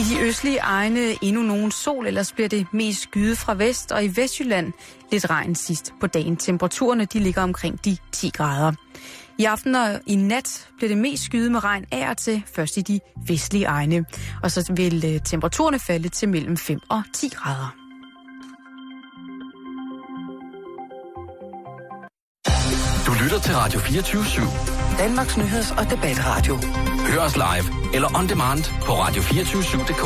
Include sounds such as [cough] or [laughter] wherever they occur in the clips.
I de østlige egne endnu nogen sol, ellers bliver det mest skyde fra vest, og i Vestjylland lidt regn sidst på dagen. Temperaturerne de ligger omkring de 10 grader. I aften og i nat bliver det mest skyde med regn af og til, først i de vestlige egne. Og så vil øh, temperaturerne falde til mellem 5 og 10 grader. Du lytter til Radio 24 /7. Danmarks Nyheds- og Debatradio. Hør os live eller on demand på radio247.dk.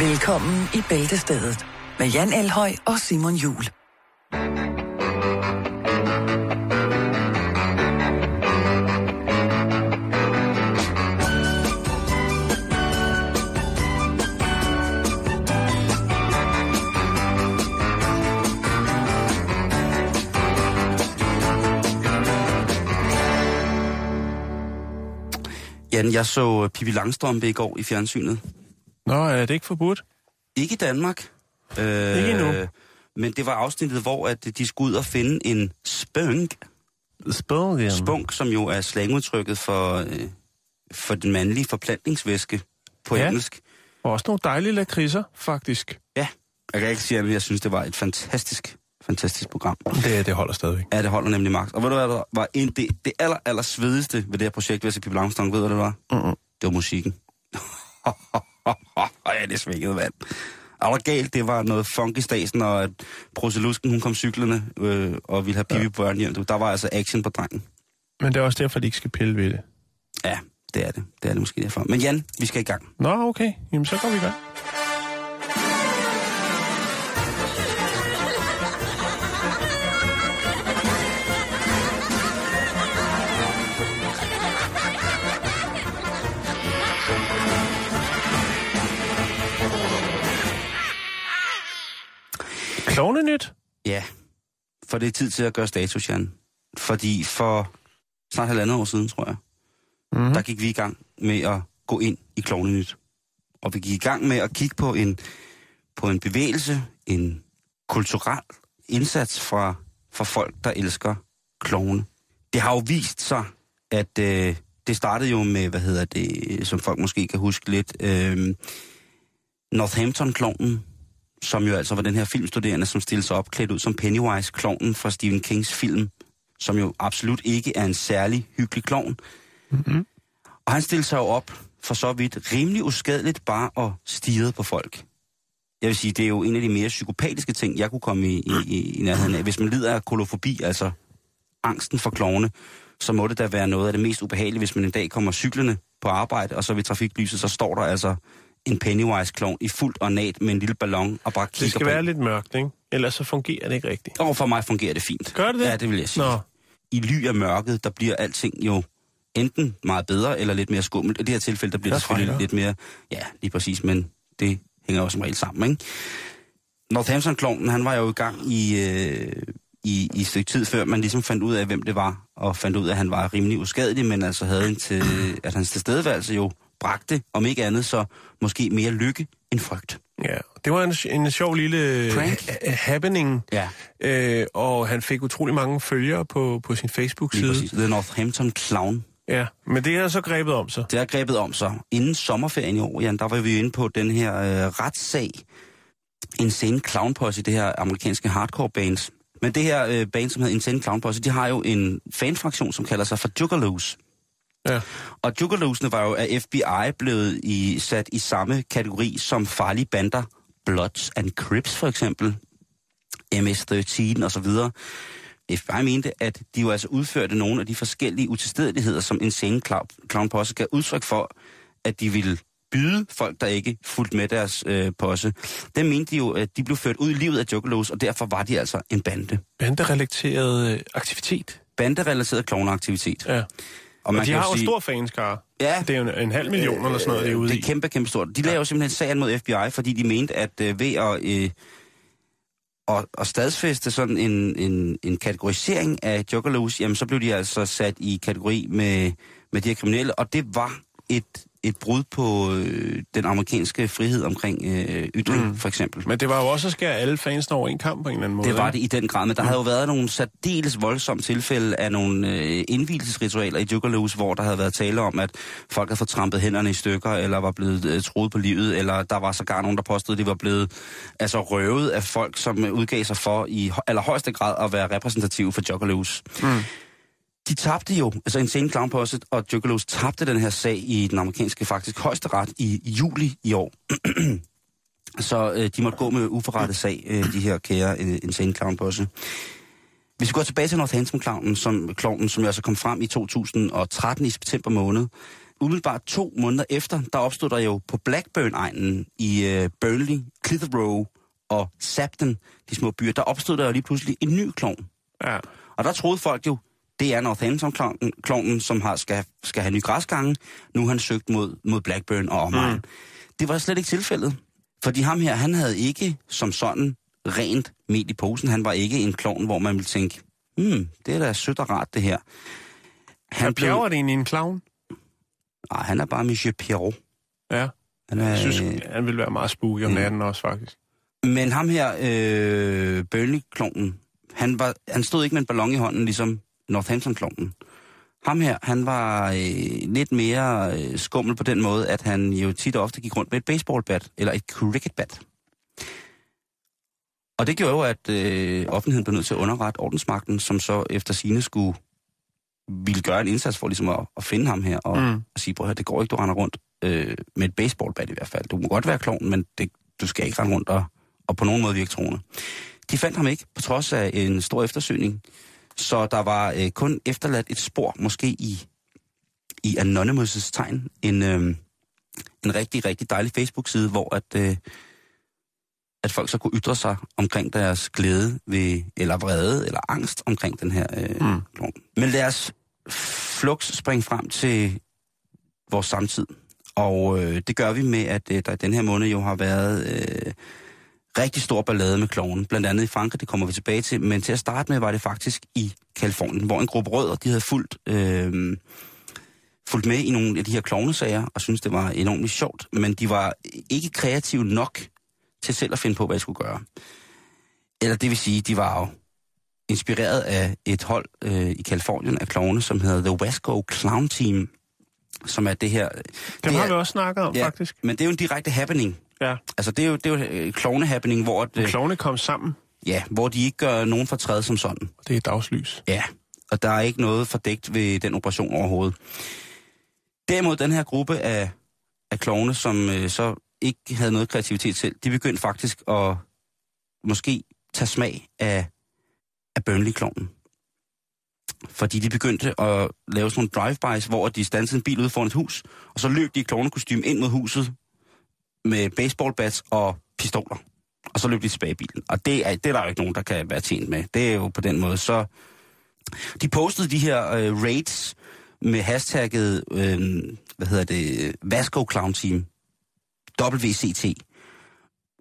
Velkommen i Bæltestedet med Jan Elhøj og Simon Jul. Jan, jeg så Pippi Langstrømpe i går i fjernsynet. Nå, er det ikke forbudt? Ikke i Danmark. Øh, Ikke endnu. Men det var afsnittet, hvor at de skulle ud og finde en spunk, Spunk, spunk som jo er slangudtrykket for, øh, for den mandlige forplantningsvæske på Ja. engelsk. Og også nogle dejlige lakridser, faktisk. Ja, jeg kan ikke sige, at jeg synes, det var et fantastisk, fantastisk program. Det, det holder stadigvæk. Ja, det holder nemlig magt. Og ved du hvad, der var en, det, det aller, aller svedigste ved det her projekt, ved at se Pippi Langstrømpe, ved du, hvad det var? Mm-mm. Det var musikken. [laughs] ja, det svingede vand. Og der galt, det var noget funky stasen, og at Proselusken, hun kom cyklerne øh, og ville have Pippi ja. på børnehjem. Du, Der var altså action på drengen. Men det er også derfor, de ikke skal pille ved det. Ja, det er det. Det er det måske derfor. Men Jan, vi skal i gang. Nå, okay. Jamen, så går vi i gang. Klovnenyt? Ja, for det er tid til at gøre status, Jan. Fordi for snart halvandet år siden, tror jeg, Mm. der gik vi i gang med at gå ind i Klovnenyt. Og vi gik i gang med at kigge på en, på en bevægelse, en kulturel indsats fra, fra folk, der elsker klovne. Det har jo vist sig, at øh, det startede jo med, hvad hedder det, som folk måske kan huske lidt, øh, Northampton-klovnen, som jo altså var den her filmstuderende, som stillede sig op klædt ud som Pennywise, klovnen fra Stephen Kings film, som jo absolut ikke er en særlig hyggelig klovn. Mm-hmm. Og han stillede sig jo op for så vidt rimelig uskadeligt bare at stirre på folk. Jeg vil sige, det er jo en af de mere psykopatiske ting, jeg kunne komme i, i, i, i nærheden af. Hvis man lider af kolofobi, altså angsten for klovne, så må det da være noget af det mest ubehagelige, hvis man en dag kommer cyklerne på arbejde, og så ved trafiklyset, så står der altså en Pennywise-klovn i fuldt ornat med en lille ballon og bare kigger Det skal på være lidt mørkt, ikke? Ellers så fungerer det ikke rigtigt. Og for mig fungerer det fint. Gør det det? Ja, det vil jeg sige. Nå, I ly af mørket, der bliver alting jo enten meget bedre eller lidt mere skummelt. I det her tilfælde, der bliver det selvfølgelig lidt mere... Ja, lige præcis, men det hænger jo som regel sammen, ikke? Northampton-klovnen, han var jo i gang i, øh, i, i et stykke tid, før man ligesom fandt ud af, hvem det var, og fandt ud af, at han var rimelig uskadelig, men altså havde en til, at hans tilstedeværelse jo bragte, om ikke andet, så måske mere lykke end frygt. ja. Det var en, en sjov lille Prank? ha- happening, Ja, øh, og han fik utrolig mange følgere på, på sin Facebook-side. The Northampton Clown. Ja, men det er så grebet om sig. Det har grebet om sig. Inden sommerferien i år, Jan, der var vi inde på den her øh, retssag. Insane Clown Posse, det her amerikanske hardcore bands. Men det her øh, band, som hedder Insane Clown Posse, de har jo en fanfraktion, som kalder sig for Juggalos. Ja. Og Juggalosene var jo af FBI blevet i, sat i samme kategori som farlige bander. Bloods and Crips for eksempel. MS-13 og så videre. FBI mente, at de jo altså udførte nogle af de forskellige utilstedeligheder, som Insane Clown, Clown Posse gav udtryk for, at de ville byde folk, der ikke fulgte med deres øh, posse. Den mente de jo, at de blev ført ud i livet af Juggalos, og derfor var de altså en bande. Banderelateret øh, aktivitet. Banderelateret klovneaktivitet. Ja. Og Og man de kan har jo sige, stor fanskare. Ja, Det er jo en, en halv million eller sådan noget, det er ude det er kæmpe, kæmpe stort. De lavede jo simpelthen sagen mod FBI, fordi de mente, at øh, ved at, øh, at, at stadsfeste sådan en, en, en kategorisering af juggalos, jamen så blev de altså sat i kategori med, med de her kriminelle, og det var et et brud på øh, den amerikanske frihed omkring øh, ytring, mm. for eksempel. Men det var jo også at skære alle fansene over en kamp på en eller anden måde. Det var det i den grad, men der mm. havde jo været nogle særdeles voldsomme tilfælde af nogle øh, indvielsesritualer i Juggaloos, hvor der havde været tale om, at folk havde fået trampet hænderne i stykker, eller var blevet øh, troet på livet, eller der var sågar nogen, der påstod, at de var blevet altså, røvet af folk, som udgav sig for i allerhøjeste grad at være repræsentative for Juggaloos. Mm de tabte jo, altså Insane Clown Posse og Juggalos tabte den her sag i den amerikanske faktisk højesteret i, i juli i år. [clears throat] så øh, de måtte gå med uforrettet sag, øh, de her kære øh, Insane Clown Posse. Hvis vi går tilbage til Northampton-clownen, som, clownen, som jeg så kom frem i 2013 i september måned, umiddelbart to måneder efter, der opstod der jo på Blackburn-egnen i øh, Burnley, Clitheroe og Sapton, de små byer, der opstod der jo lige pludselig en ny klovn. Ja. Og der troede folk jo, det er Northampton-klonen, som har, skal, skal have ny græsgange. Nu har han søgt mod, mod Blackburn og omegn. Mm. Det var slet ikke tilfældet. Fordi ham her, han havde ikke som sådan rent mel i posen. Han var ikke en klovn, hvor man ville tænke, hmm, det er da sødt og rart det her. Han blev... det egentlig en clown? Nej, han er bare Monsieur Pierrot. Ja. Han er, jeg synes, han vil være meget spooky om mm. natten også, faktisk. Men ham her, øh, Burnley-klonen, han, var, han stod ikke med en ballon i hånden, ligesom Northampton-klonen. Ham her, han var øh, lidt mere øh, skummel på den måde, at han jo tit og ofte gik rundt med et baseballbat, eller et cricketbat. Og det gjorde jo, at øh, offentligheden blev nødt til at underrette ordensmagten, som så efter sine skulle ville gøre en indsats for ligesom at, at finde ham her, og, mm. og sige, prøv det går ikke, du render rundt øh, med et baseballbat i hvert fald. Du må godt være klovn, men det, du skal ikke rende rundt og, og på nogen måde virke troende. De fandt ham ikke, på trods af en stor eftersøgning. Så der var øh, kun efterladt et spor, måske i, i Anonymous' tegn, en, øh, en rigtig, rigtig dejlig Facebook-side, hvor at, øh, at folk så kunne ytre sig omkring deres glæde ved, eller vrede eller angst omkring den her øh, mm. klon. Men lad os flux springe frem til vores samtid. Og øh, det gør vi med, at øh, der i den her måned jo har været øh, rigtig stor ballade med kloven, blandt andet i Frankrig, det kommer vi tilbage til, men til at starte med var det faktisk i Kalifornien, hvor en gruppe rødder, de havde fulgt, øh, fulgt med i nogle af de her klovnesager, og synes det var enormt sjovt, men de var ikke kreative nok til selv at finde på, hvad de skulle gøre. Eller det vil sige, de var jo inspireret af et hold øh, i Kalifornien af klovne, som hedder The Coast Clown Team, som er det her... Dem det har er, vi også snakket om, ja, faktisk. Men det er jo en direkte happening. Ja. Altså, det er jo, det er jo øh, klovne-happening, hvor... Det, klovne kom sammen. Ja, hvor de ikke gør nogen fortræd som sådan. Det er dagslys. Ja, og der er ikke noget fordækt ved den operation overhovedet. Derimod den her gruppe af, af klovne, som øh, så ikke havde noget kreativitet selv, de begyndte faktisk at måske tage smag af, af Burnley-klovnen. Fordi de begyndte at lave sådan nogle drive-bys, hvor de standsede en bil ud foran et hus, og så løb de i klovnekostyme ind mod huset, med baseballbats og pistoler. Og så løb de tilbage i bilen. Og det er, det er der jo ikke nogen, der kan være tjent med. Det er jo på den måde. Så de postede de her øh, raids med hashtagget, øh, hvad hedder det, Vasco Clown Team. WCT.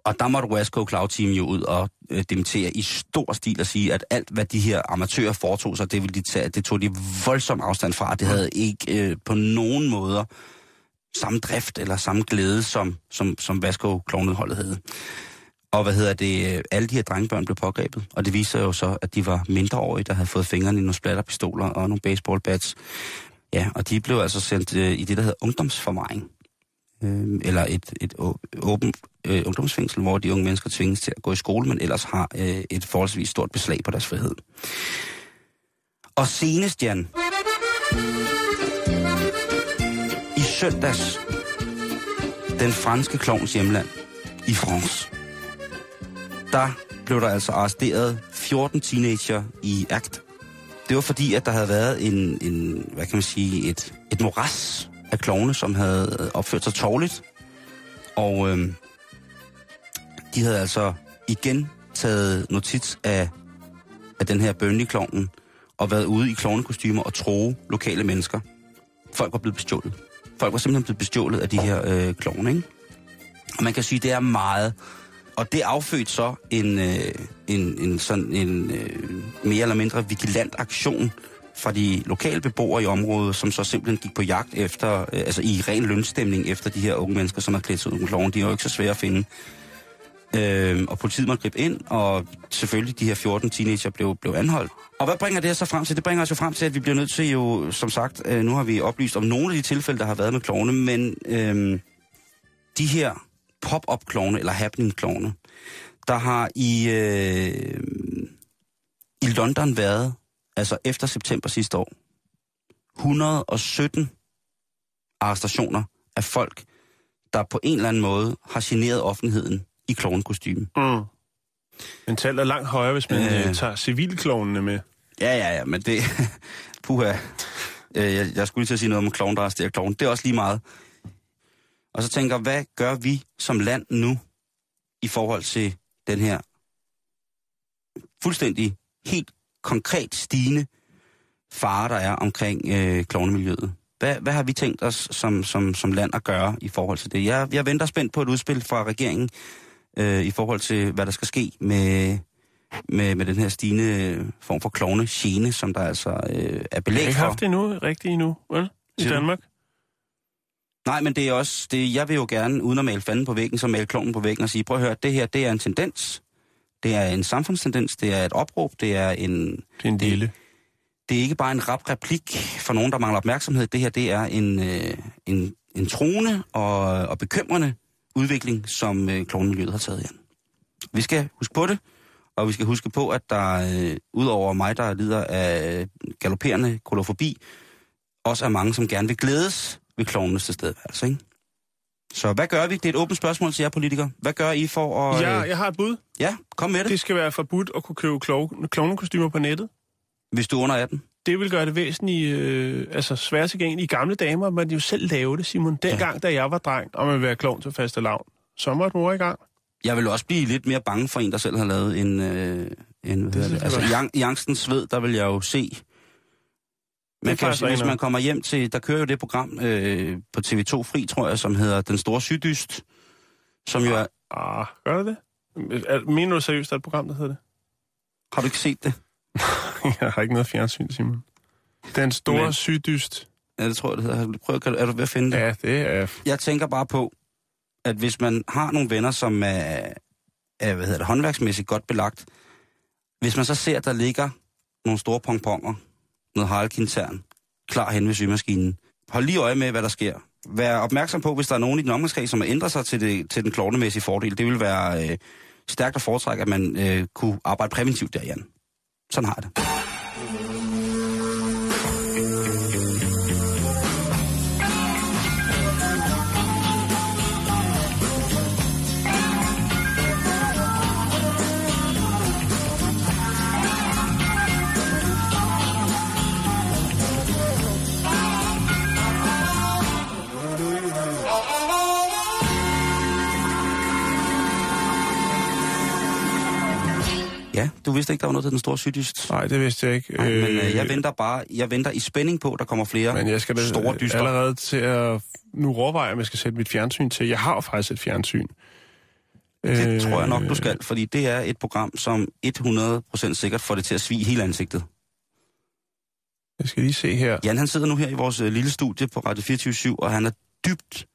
Og der måtte Vasco Cloud Team jo ud og øh, dementere i stor stil og sige, at alt, hvad de her amatører foretog sig, det, ville de tage, det tog de voldsom afstand fra. Det havde ikke øh, på nogen måder samme drift eller samme glæde, som, som, som Vasco holdet havde. Og hvad hedder det, øh, alle de her drengebørn blev pågrebet, og det viser jo så, at de var mindreårige, der havde fået fingrene i nogle splatterpistoler og nogle baseballbats. Ja, og de blev altså sendt øh, i det, der hedder ungdomsforvaring. Øh, eller et, et åbent øh, ungdomsfængsel, hvor de unge mennesker tvinges til at gå i skole, men ellers har øh, et forholdsvis stort beslag på deres frihed. Og senest, Jan, søndags den franske klovns hjemland i France. Der blev der altså arresteret 14 teenager i akt. Det var fordi, at der havde været en, en hvad kan man sige, et, et moras af klovne, som havde øh, opført sig tårligt. Og øhm, de havde altså igen taget notits af, af den her bønlig og været ude i klovnekostymer og tro lokale mennesker. Folk var blevet bestjålet. Folk var simpelthen blevet bestjålet af de her øh, klovne, ikke? Og man kan sige, det er meget. Og det affødte så en, øh, en, en sådan en øh, mere eller mindre vigilant aktion fra de lokale beboere i området, som så simpelthen gik på jagt efter, øh, altså i ren lønstemning efter de her unge mennesker, som har klædt sig ud med klovne. De er jo ikke så svære at finde. Øh, og politiet måtte gribe ind, og selvfølgelig de her 14 teenager blev, blev anholdt. Og hvad bringer det så frem til? Det bringer os jo frem til, at vi bliver nødt til jo, som sagt, øh, nu har vi oplyst om nogle af de tilfælde, der har været med klovne, men øh, de her pop-up klovne eller happening klovne, der har i, øh, i London været, altså efter september sidste år, 117 arrestationer af folk, der på en eller anden måde har generet offentligheden i klovnekostyme. Mm. Men tallet er langt højere, hvis man Øh. tager civilklovnene med. Ja, ja, ja, men det... [laughs] Puha. Øh, Jeg, jeg skulle lige til at sige noget om klovn, der arresterer klovn. Det er også lige meget. Og så tænker hvad gør vi som land nu i forhold til den her fuldstændig helt konkret stigende fare, der er omkring øh, klovnemiljøet? Hvad, hvad har vi tænkt os som, som, som land at gøre i forhold til det? Jeg, jeg venter spændt på et udspil fra regeringen øh, i forhold til, hvad der skal ske med, med, med den her stigende form for klovne gene, som der altså øh, er Jeg har belæg ikke for. haft det endnu, rigtigt endnu, vel? I du? Danmark. Nej, men det er også, det, jeg vil jo gerne, uden at male fanden på væggen, så male klovnen på væggen og sige, prøv at høre, det her, det er en tendens. Det er en samfundstendens, det er et opråb, det er en, Det er en lille. det er ikke bare en rap replik for nogen, der mangler opmærksomhed. Det her, det er en, øh, en, en truende og, og bekymrende udvikling, som øh, klovnemiljøet har taget igen. Vi skal huske på det, og vi skal huske på, at der øh, udover mig, der lider af galopperende kolofobi, også er mange, som gerne vil glædes ved klovnenes tilstedeværelse. Ikke? Så hvad gør vi? Det er et åbent spørgsmål til jer politikere. Hvad gør I for at... Ja, øh, jeg har et bud. ja, kom med det, Det skal være forbudt at kunne købe klov- klovnekostymer på nettet. hvis du er under 18. Det vil gøre det væsentligt øh, altså svært tilgængeligt. I gamle damer man jo selv lave det, Simon. Dengang, ja. da jeg var dreng, og man ville være klovn til faste lavn. Så måtte mor i gang. Jeg vil også blive lidt mere bange for en, der selv har lavet en... Øh, en hvad hedder det? synes Altså, angstens sved, der vil jeg jo se... Man kan sige, hvis man kommer hjem til... Der kører jo det program øh, på TV2 Fri, tror jeg, som hedder Den Store Syddyst, som jo er... Ah, gør det det? Er- Mener du seriøst, at der er et program, der hedder det? Har du ikke set det? [laughs] [laughs] jeg har ikke noget fjernsyn, Simon. Den store Men- sygdyst. Ja, det tror jeg, det hedder. Prøv, kan, du- er du ved at finde det? Ja, det er... Jeg tænker bare på, at hvis man har nogle venner, som er, er hvad hedder det, håndværksmæssigt godt belagt, hvis man så ser, at der ligger nogle store pongponger, noget harlekintern, klar hen ved symaskinen, hold lige øje med, hvad der sker. Vær opmærksom på, hvis der er nogen i den omgangskreds, som har ændret sig til, det, til den klovnemæssige fordel. Det vil være øh, stærkt at foretrække, at man øh, kunne arbejde præventivt der, Jan. Sådan har jeg det. Ja, du vidste ikke, der var noget til den store syddyst. Nej, det vidste jeg ikke. Nej, men øh, jeg venter bare, jeg venter i spænding på, der kommer flere Men jeg skal da store øh, dyster. allerede til at nu overveje, om jeg skal sætte mit fjernsyn til. Jeg har jo faktisk et fjernsyn. Det Øh, tror jeg nok, du skal, fordi det er et program, som 100% sikkert får det til at svige hele ansigtet. Jeg skal lige se her. Jan, han sidder nu her i vores øh, lille studie på Radio 24 og han er dybt,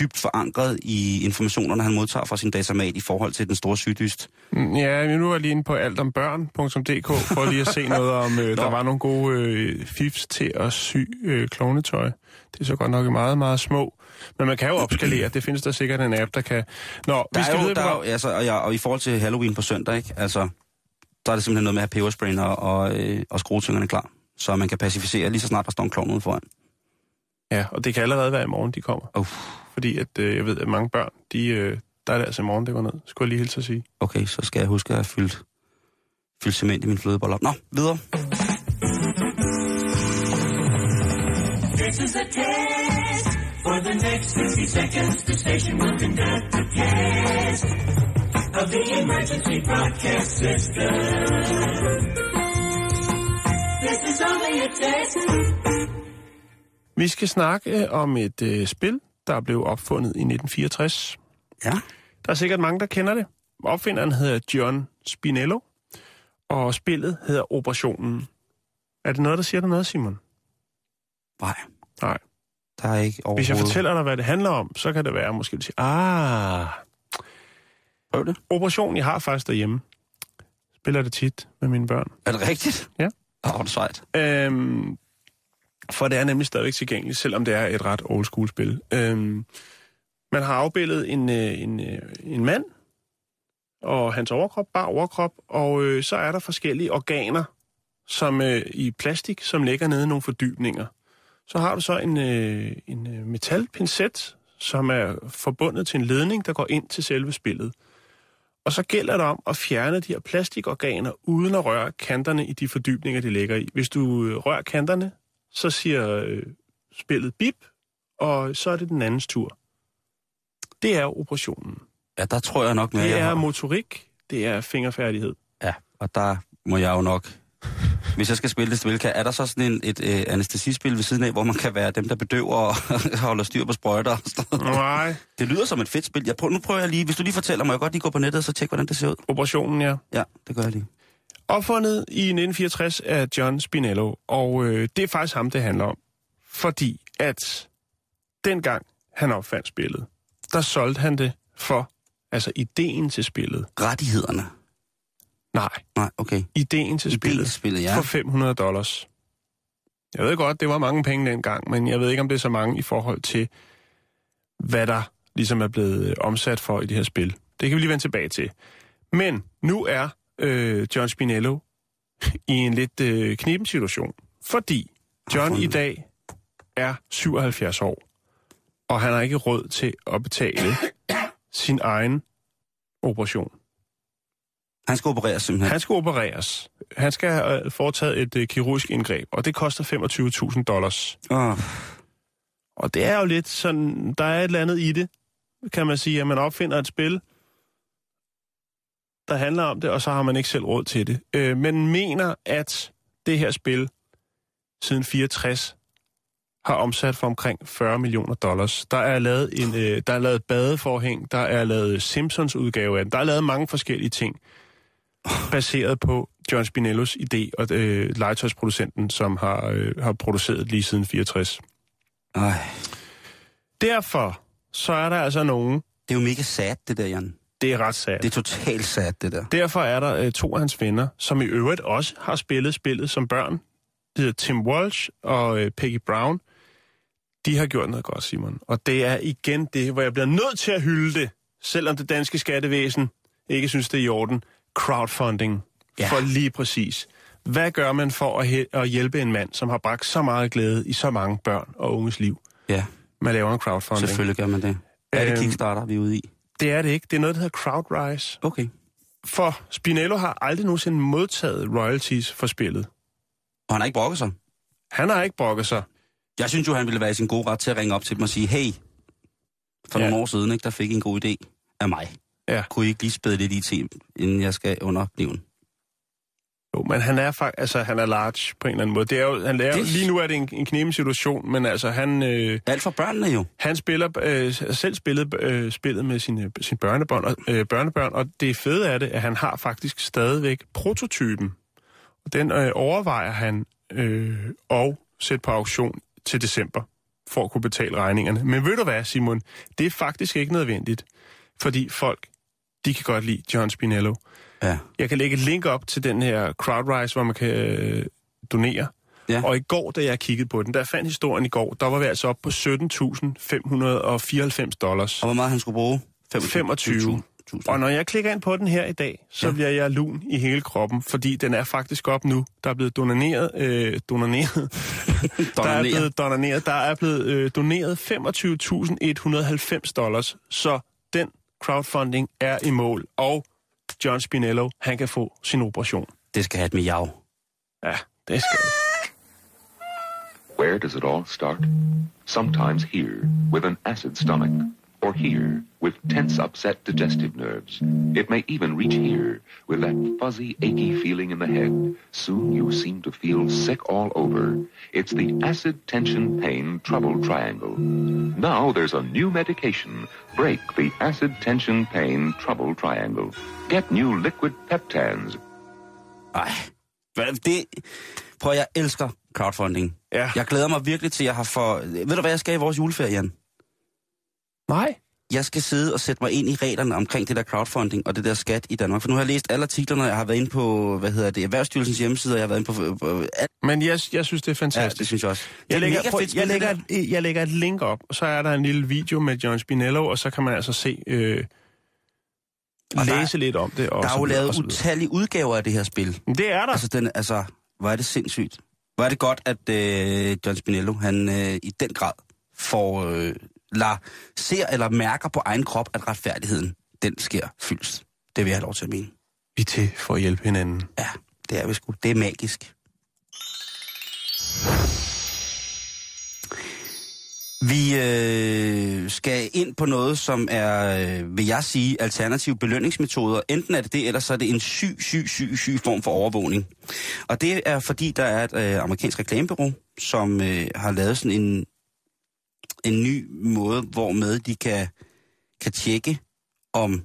dybt forankret i informationerne, han modtager fra sin datamat i forhold til den store sygdyst. Mm, Ja, nu er jeg lige inde på altombørn.dk for lige at se [laughs] noget om, øh, der var nogle gode øh, fifs til at sy øh, klovnetøj. Det er så godt nok meget, meget små. Men man kan jo opskalere. Det findes der sikkert en app, der kan... Nå, Der vi skal jo, videre der er på... altså, og, ja, og i forhold til Halloween på søndag, ikke? Altså, der er det simpelthen noget med at have pebersprayen og, og, øh, og skruetyngerne klar, så man kan pacificere lige så snart der står en klovn ude foran. Ja, og det kan allerede være i morgen, de kommer. Uh, Fordi at, øh, jeg ved, at mange børn, de, øh, der er det altså i morgen, det går ned. Skulle jeg lige hilse at sige. okay, så skal jeg huske at have fyldt, fyldt cement i min flødeboller. Nå, videre. This is a test. For the next 60 seconds, the station will conduct a test of the emergency broadcast system. This is only a test. Vi skal snakke om et øh, spil, der blev opfundet i 1964. Ja. Der er sikkert mange, der kender det. Opfinderen hedder John Spinello, og spillet hedder Operationen. Er det noget, der siger dig noget, Simon? Nej, Nej. der er ikke overhovedet. Hvis jeg fortæller dig, hvad det handler om, så kan det være, måske du siger, ah, Prøv det. operation, jeg har faktisk derhjemme. Spiller det tit med mine børn. Er det rigtigt? Ja. Åh, oh, det er sejt. Øhm, for det er nemlig stadigvæk tilgængeligt, selvom det er et ret old school spil. Øhm, man har afbildet en, øh, en, øh, en mand, og hans overkrop, bare overkrop, og øh, så er der forskellige organer som øh, i plastik, som ligger nede i nogle fordybninger. Så har du så en, øh, en øh, metalpincet, som er forbundet til en ledning, der går ind til selve spillet. Og så gælder det om at fjerne de her plastikorganer, uden at røre kanterne i de fordybninger, de ligger i. Hvis du rører kanterne, så siger øh, spillet bip, og så er det den andens tur. Det er operationen. Ja, der tror jeg nok mere, Det er har. motorik, det er fingerfærdighed. Ja, og der må jeg jo nok... Hvis jeg skal spille det spil, kan, er der så sådan en, et øh, anestesispil ved siden af, hvor man kan være dem, der bedøver og [laughs] holder styr på sprøjter og sådan noget? Nej. Det lyder som et fedt spil. Jeg prøver, nu prøver jeg lige, hvis du lige fortæller mig, jeg godt lige gå på nettet og så tjekke, hvordan det ser ud. Operationen, ja. Ja, det gør jeg lige. Opfundet i 1964 af John Spinello, og øh, det er faktisk ham, det handler om. Fordi at dengang han opfandt spillet, der solgte han det for, altså ideen til spillet. Rettighederne. Nej, Nej, okay. ideen til Ideen spillet. til spillet, ja. For 500 dollars. Jeg ved godt, det var mange penge dengang, men jeg ved ikke, om det er så mange i forhold til, hvad der ligesom er blevet øh, omsat for i det her spil. Det kan vi lige vende tilbage til. Men nu er øh, John Spinello i en lidt øh, kniben situation, fordi John i dag er 77 år, og han har ikke råd til at betale sin egen operation. Han skal opereres simpelthen. Han skal opereres. Han skal have øh, foretaget et øh, kirurgisk indgreb, og det koster 25.000 dollars. Åh, Og det er jo lidt sådan, der er et eller andet i det, kan man sige, at man opfinder et spil, der handler om det, og så har man ikke selv råd til det. Øh, men mener, at det her spil siden 64 har omsat for omkring 40 millioner dollars. Der er lavet en, øh, der er lavet badeforhæng, der er lavet Simpsons udgave af den, der er lavet mange forskellige ting, baseret på John Spinellos idé og øh, legetøjsproducenten, som har, øh, har produceret lige siden 64. ej. Derfor så er der altså nogen, Det er jo mega sad, det der, Jan. Det er ret sat. Det er totalt sad, det der. Derfor er der øh, to af hans venner, som i øvrigt også har spillet spillet som børn. Det hedder Tim Walsh og øh, Peggy Brown. De har gjort noget godt, Simon. Og det er igen det, hvor jeg bliver nødt til at hylde det, selvom det danske skattevæsen ikke synes, det er i orden. Crowdfunding. Ja. For lige præcis. Hvad gør man for at, at hjælpe en mand, som har bragt så meget glæde i så mange børn og unges liv? Ja, Man laver en crowdfunding. selvfølgelig gør man det. Er det Øhm, Kickstarter, vi er ude i? Det er det ikke. Det er noget, der hedder Crowdrise. Okay. For Spinello har aldrig nogensinde modtaget royalties for spillet. Og han har ikke brokket sig. Han har ikke brokket sig. Jeg synes jo, han ville være i sin gode ret til at ringe op til dem og sige, hey, for Ja. nogle år siden, ikke, der fik I en god idé af mig. Ja. Kunne I ikke lige spæde lidt i til, inden jeg skal under kniven? Jo, men han er faktisk, altså han er large på en eller anden måde. Det er jo, han lærer, Det- Lige nu er det en, en knemen situation, men altså han, øh, Alt for børnene jo. han spiller øh, selv spillet øh, spillet med sine, sine børnebørn, og, øh, børnebørn, og det fede er det, at han har faktisk stadigvæk prototypen. Og den øh, overvejer han øh, at sætte på auktion til december, for at kunne betale regningerne. Men ved du hvad, Simon? Det er faktisk ikke nødvendigt, fordi folk, de kan godt lide John Spinello. Ja. Jeg kan lægge et link op til den her Crowdrise, hvor man kan øh, donere. Ja. Og i går, da jeg kiggede på den, der fandt historien i går, der var vi altså oppe på 17.594 dollars. Og hvor meget han skulle bruge? 25. Og når jeg klikker ind på den her i dag, så. Ja. bliver jeg lun i hele kroppen, fordi den er faktisk op nu. Der er blevet doneret, øh, doneret, [laughs] der er blevet doneret, der er blevet øh, doneret 25.190 dollars, så den crowdfunding er i mål, og John Spinello, han kan få sin operation. Det skal have et miau. Ja, det skal det. Where does it all start? Sometimes here, with an acid stomach, or here, with tense, upset digestive nerves. It may even reach here, with that fuzzy, achy feeling in the head. Soon you seem to feel sick all over. It's the acid tension pain trouble triangle. Now there's a new medication. Break the acid tension pain trouble triangle. Get new liquid peptans. Ej, hvad, det, Prøv, jeg elsker crowdfunding. Ja. Jeg glæder mig virkelig til, at jeg har for... Ved du, hvad jeg skal i vores juleferie, Jan? Nej. Jeg skal sidde og sætte mig ind i reglerne omkring det der crowdfunding og det der skat i Danmark. For nu har jeg læst alle artiklerne, jeg har været inde på, hvad hedder det, Erhvervsstyrelsens hjemmeside, og jeg har været inde på... på alt. Men jeg, jeg synes, det er Ja, fantastisk. det synes jeg også. Det Jeg lægger, prøv, jeg, lægger der. et, jeg lægger et link op, og så er der en lille video med John Spinello, og så kan man altså se, øh, Og der læse lidt om det. Og Der er jo lavet utallige udgaver af det her spil. Det er der. Altså, den, altså, hvor er det sindssygt. Hvor er det godt, at øh, John Spinello, han øh, i den grad får, øh, lader, ser eller mærker på egen krop, at retfærdigheden, den sker fyldst. Det vil jeg have lov til at mene. Vi til for at hjælpe hinanden. Ja, det er vi sgu. Det er magisk. Vi øh, skal ind på noget, som er, øh, vil jeg sige, alternative belønningsmetoder. Enten er det det, eller så er det en syg, syg, syg, syg form for overvågning. Og det er fordi, der er et øh, amerikansk reklamebureau, som øh, har lavet sådan en, en ny måde, hvormed de kan, kan tjekke, om,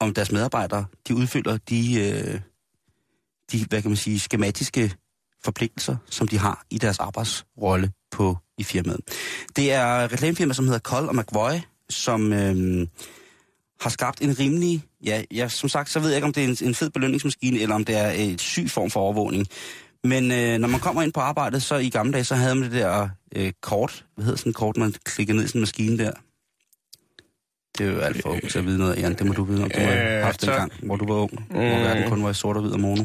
om deres medarbejdere, de udfylder de, øh, de, hvad kan man sige, skematiske forpligtelser, som de har i deres arbejdsrolle på i firmaet. Det er et reklamefirma, som hedder Kold og McVoy, som øh, har skabt en rimelig, ja, ja, som sagt, så ved jeg ikke, om det er en, en fed belønningsmaskine, eller om det er et syg form for overvågning. Men øh, når man kommer ind på arbejdet, så i gamle dage, så havde man det der øh, kort, hvad hedder sådan et kort, man klikker ned i sådan en maskine der. Det er jo alt for ung til at vide noget, Jan. Det må du vide om. Du har Øh, haft en tak. gang, hvor du var ung, hvor verden kun var i sort og hvid og mono.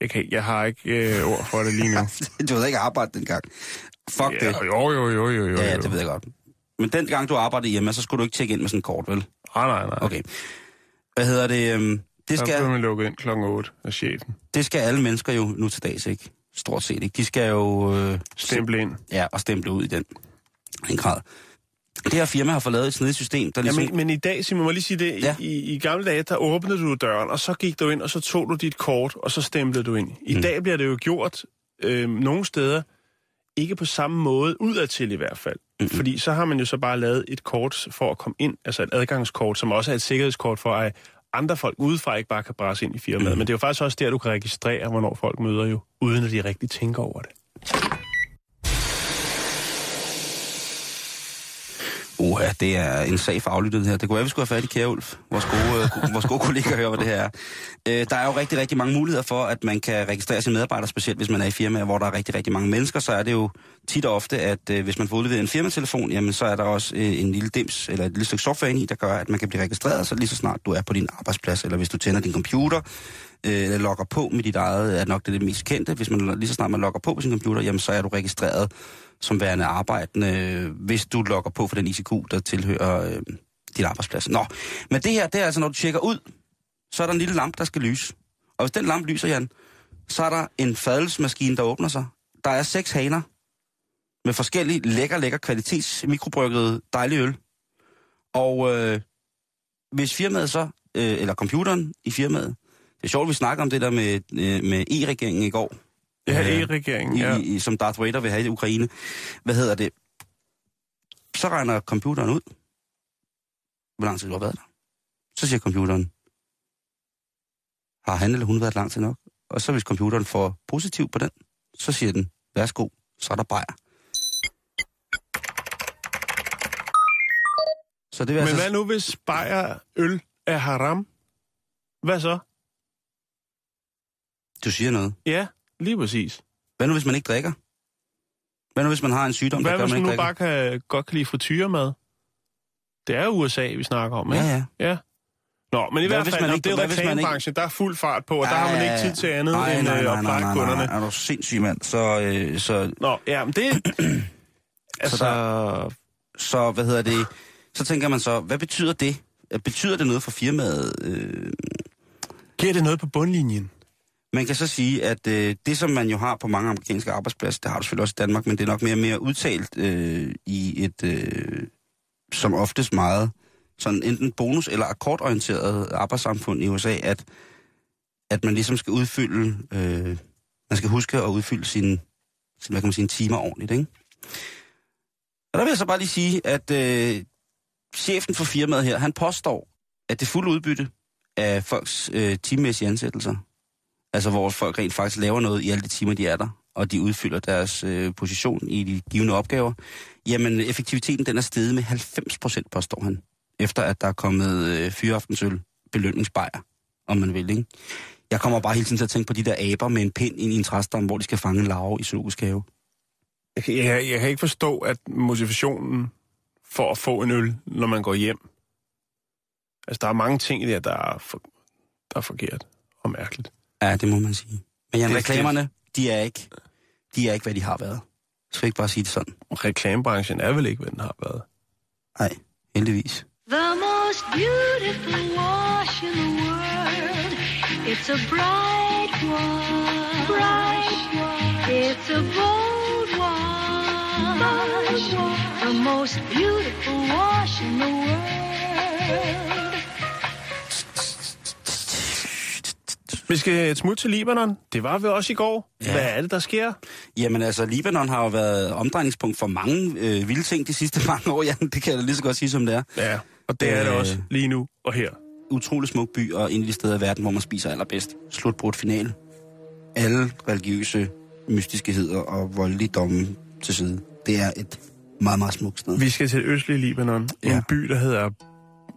Jeg, kan, jeg har ikke øh, ord for det lige nu. [laughs] du havde ikke arbejdet dengang. Fuck det. ja, jo, jo, jo, jo, jo. Ja, ja, det ved jeg godt. Men den gang, du arbejdede hjemme, så skulle du ikke tjekke ind med sådan et kort, vel? Nej, nej, nej. Okay. Hvad hedder det? øhm, Det Så bliver skal, man lukket ind klokken 8 af chefen. det skal alle mennesker jo nu til dags, ikke? Stort set, ikke? De skal jo... Øh, Stemple ind. Ja, og stemple ud i den, den grad. Det her firma har fået lavet et snedigt system, der Ja, ligesom... men, men i dag, Simon, må lige sige det. Ja. Ja. I, I gamle dage, der åbnede du døren, og så gik du ind, og så tog du dit kort, og så stemplede du ind. I Mm. dag bliver det jo gjort øh, nogle steder, ikke på samme måde, udadtil i hvert fald. Mm. Fordi så har man jo så bare lavet et kort for at komme ind, altså et adgangskort, som også er et sikkerhedskort for, at andre folk udefra ikke bare kan brasse ind i firmaet. Mm. Men det er jo faktisk også der, du kan registrere, hvornår folk møder jo, uden at de rigtig tænker over det. Uha, det er en sag for aflyttet her. Det kunne være, vi skulle have fat i Kære Ulf, vores gode, øh, vores gode kollega, hører, hvad det her er. Øh, der er jo rigtig, rigtig mange muligheder for, at man kan registrere sine medarbejdere, specielt hvis man er i firmaer, hvor der er rigtig, rigtig mange mennesker, så er det jo tit og ofte, at øh, hvis man får udleveret en firmatelefon, jamen så er der også øh, en lille dims, eller et lille stykke software ind i, der gør, at man kan blive registreret, så lige så snart du er på din arbejdsplads, eller hvis du tænder din computer, øh, eller logger på med dit eget, er nok det, det mest kendte. Hvis man lige så snart man logger på på sin computer, jamen så er du registreret som værende arbejdende, hvis du logger på for den ICQ, der tilhører øh, dit arbejdsplads. Nå, men det her, det er altså, når du tjekker ud, så er der en lille lampe, der skal lyse. Og hvis den lampe lyser, Jan, så er der en fadelsmaskine, der åbner sig. Der er seks haner med forskellige lækker, lækker kvalitets mikrobryggede dejlig øl. Og øh, hvis firmaet så, øh, eller computeren i firmaet, det er sjovt, vi snakker om det der med, øh, med E-regeringen i går. Ja, Øh, E-regeringen, i, ja. i, som Darth Vader vil have i Ukraine. Hvad hedder det? Så regner computeren ud, hvor lang tid du har været der. Så siger computeren, har han eller hun været lang tid nok? Og så hvis computeren får positiv på den, så siger den, værsgo, så er der bajer. Så det Men altså... hvad nu, hvis bajer øl er haram? Hvad så? Du siger noget. Ja, lige præcis. Hvad nu, hvis man ikke drikker? Hvad nu, hvis man har en sygdom, der Hvad gør, hvis man man ikke nu drikker? bare kan, godt kan lide frityremad? Det er USA, vi snakker om, ikke? Ja, ja. ja. Nå, men i Hvad hvert hvis fald, man ikke- det er man ikke- reklamebranchen, der er fuld fart på, og der har man ikke tid til andet Ej, end nej, øh, nej, at nej, pleje nej, kunderne. Nej, er du sindssyg, mand? Så, øh, så, Nå, ja, men det... [clears throat] altså, der- så, hvad hedder det? Så tænker man så, hvad betyder det? Betyder det noget for firmaet? Øh, giver det noget på bundlinjen? Man kan så sige, at øh, det, som man jo har på mange amerikanske arbejdspladser, det har du selvfølgelig også i Danmark, men det er nok mere og mere udtalt øh, i et, øh, som oftest meget, sådan enten bonus- eller akkordorienteret arbejdssamfund i USA, at, at man ligesom skal udfylde, øh, man skal huske at udfylde sine, sin, hvad kan man sige, timer ordentligt, ikke? Og der vil jeg så bare lige sige, at øh, chefen for firmaet her, han påstår, at det fulde udbytte af folks øh, timemæssige ansættelser Altså hvor folk rent faktisk laver noget i alle de timer, de er der, og de udfylder deres øh, position i de givende opgaver. Jamen, effektiviteten den er steget med 90 procent, påstår han. Efter at der er kommet øh, fyraftensøl belønningsbajer, om man vil, ikke? Jeg kommer bare hele tiden til at tænke på de der aber med en pind ind i en træstam, hvor de skal fange en larve i zoologisk have. Jeg, jeg, jeg kan ikke forstå, at motivationen for at få en øl, når man går hjem... Altså, der er mange ting i det, der er, for, der er forkert og mærkeligt. Ja, det må man sige. Men Jan, Det- reklamerne, de er ikke, de er ikke, hvad de har været. Skal vi ikke bare sige det sådan? Reklamebranchen er vel ikke, hvad den har været. Nej, heldigvis. The most beautiful wash in the world. It's a bright wash. Bright wash. It's a bold wash. The most beautiful wash in the world. Vi skal et smut til Libanon. Det var vi også i går. Ja. Hvad er det, der sker? Jamen altså, Libanon har jo været omdrejningspunkt for mange øh, vilde ting de sidste [laughs] mange år, Jan. Det kan jeg da lige så godt sige, som det er. Ja, og det er det Øh. også lige nu og her. Utrolig smuk by, og en af de steder i verden, hvor man spiser allerbedst. Slutbrudt finale. Alle religiøse mystiskeheder og voldeligdomme til side. Det er et meget, meget smukt sted. Vi skal til østlige Libanon. Ja. Ja. En by, der hedder...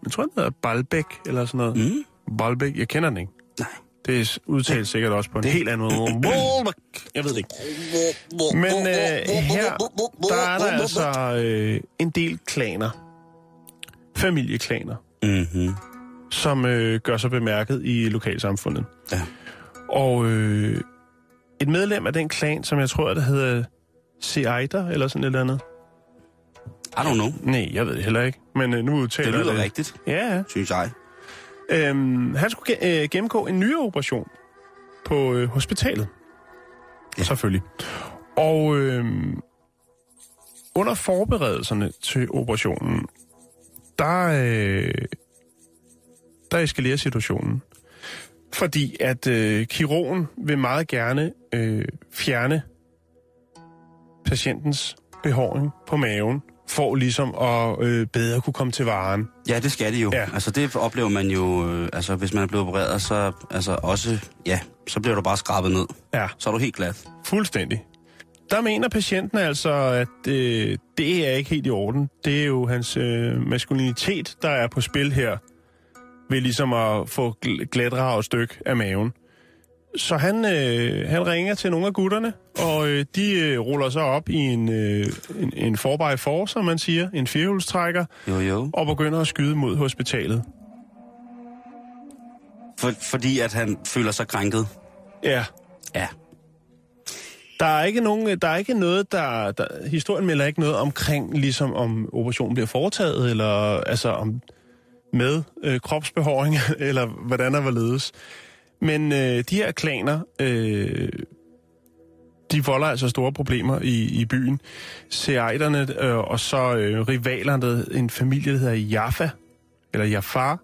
Jeg tror, den hedder Baalbek, eller sådan noget. Mm? Baalbek, jeg kender den ikke. Nej. Det er udtalt sikkert også på en helt anden måde. Jeg ved det ikke. Men øh, her, der er der altså øh, en del klaner. Familieklaner, Mm-hmm. som øh, gør sig bemærket i lokalsamfundet. Ja. Og øh, et medlem af den klan, som jeg tror, der hedder Seaider, eller sådan et eller andet. I don't know. Nej, jeg ved det heller ikke. Men øh, nu udtaler Det lyder det. rigtigt, Ja, ja. synes jeg. Øhm, han skulle øh, gennemgå en ny operation på øh, hospitalet. Ja. Selvfølgelig. Og øh, under forberedelserne til operationen, der, øh, der eskalerer situationen. Fordi at øh, kirurgen vil meget gerne øh, fjerne patientens behåring på maven, for ligesom at øh, bedre kunne komme til varen. Ja, det skal det jo. Ja. Altså, det oplever man jo, øh, altså, hvis man er blevet opereret, så, altså, også, ja, så bliver du bare skrabet ned. Ja. Så er du helt glat. Fuldstændig. Der mener patienten altså, at øh, det er ikke helt i orden. Det er jo hans øh, maskulinitet, der er på spil her, ved ligesom at få gl- glatrag styk af maven. Så han, øh, han ringer til nogle af gutterne, og øh, de øh, ruller sig op i en, øh, en, en 4x4, som man siger, en firehjulstrækker, Jo, jo. og begynder at skyde mod hospitalet. For, fordi at han føler sig krænket. Ja, Ja. Der er ikke nogen, der er ikke noget, der, der historien melder ikke noget omkring, ligesom om operationen bliver foretaget, eller altså om med øh, kropsbehåring, [laughs] eller hvordan der var ledes. Men øh, de her klaner, øh, de volder altså store problemer i, i byen. Seaiderne øh, og så øh, rivalerne, en familie, der hedder Jaffa, eller Jafar.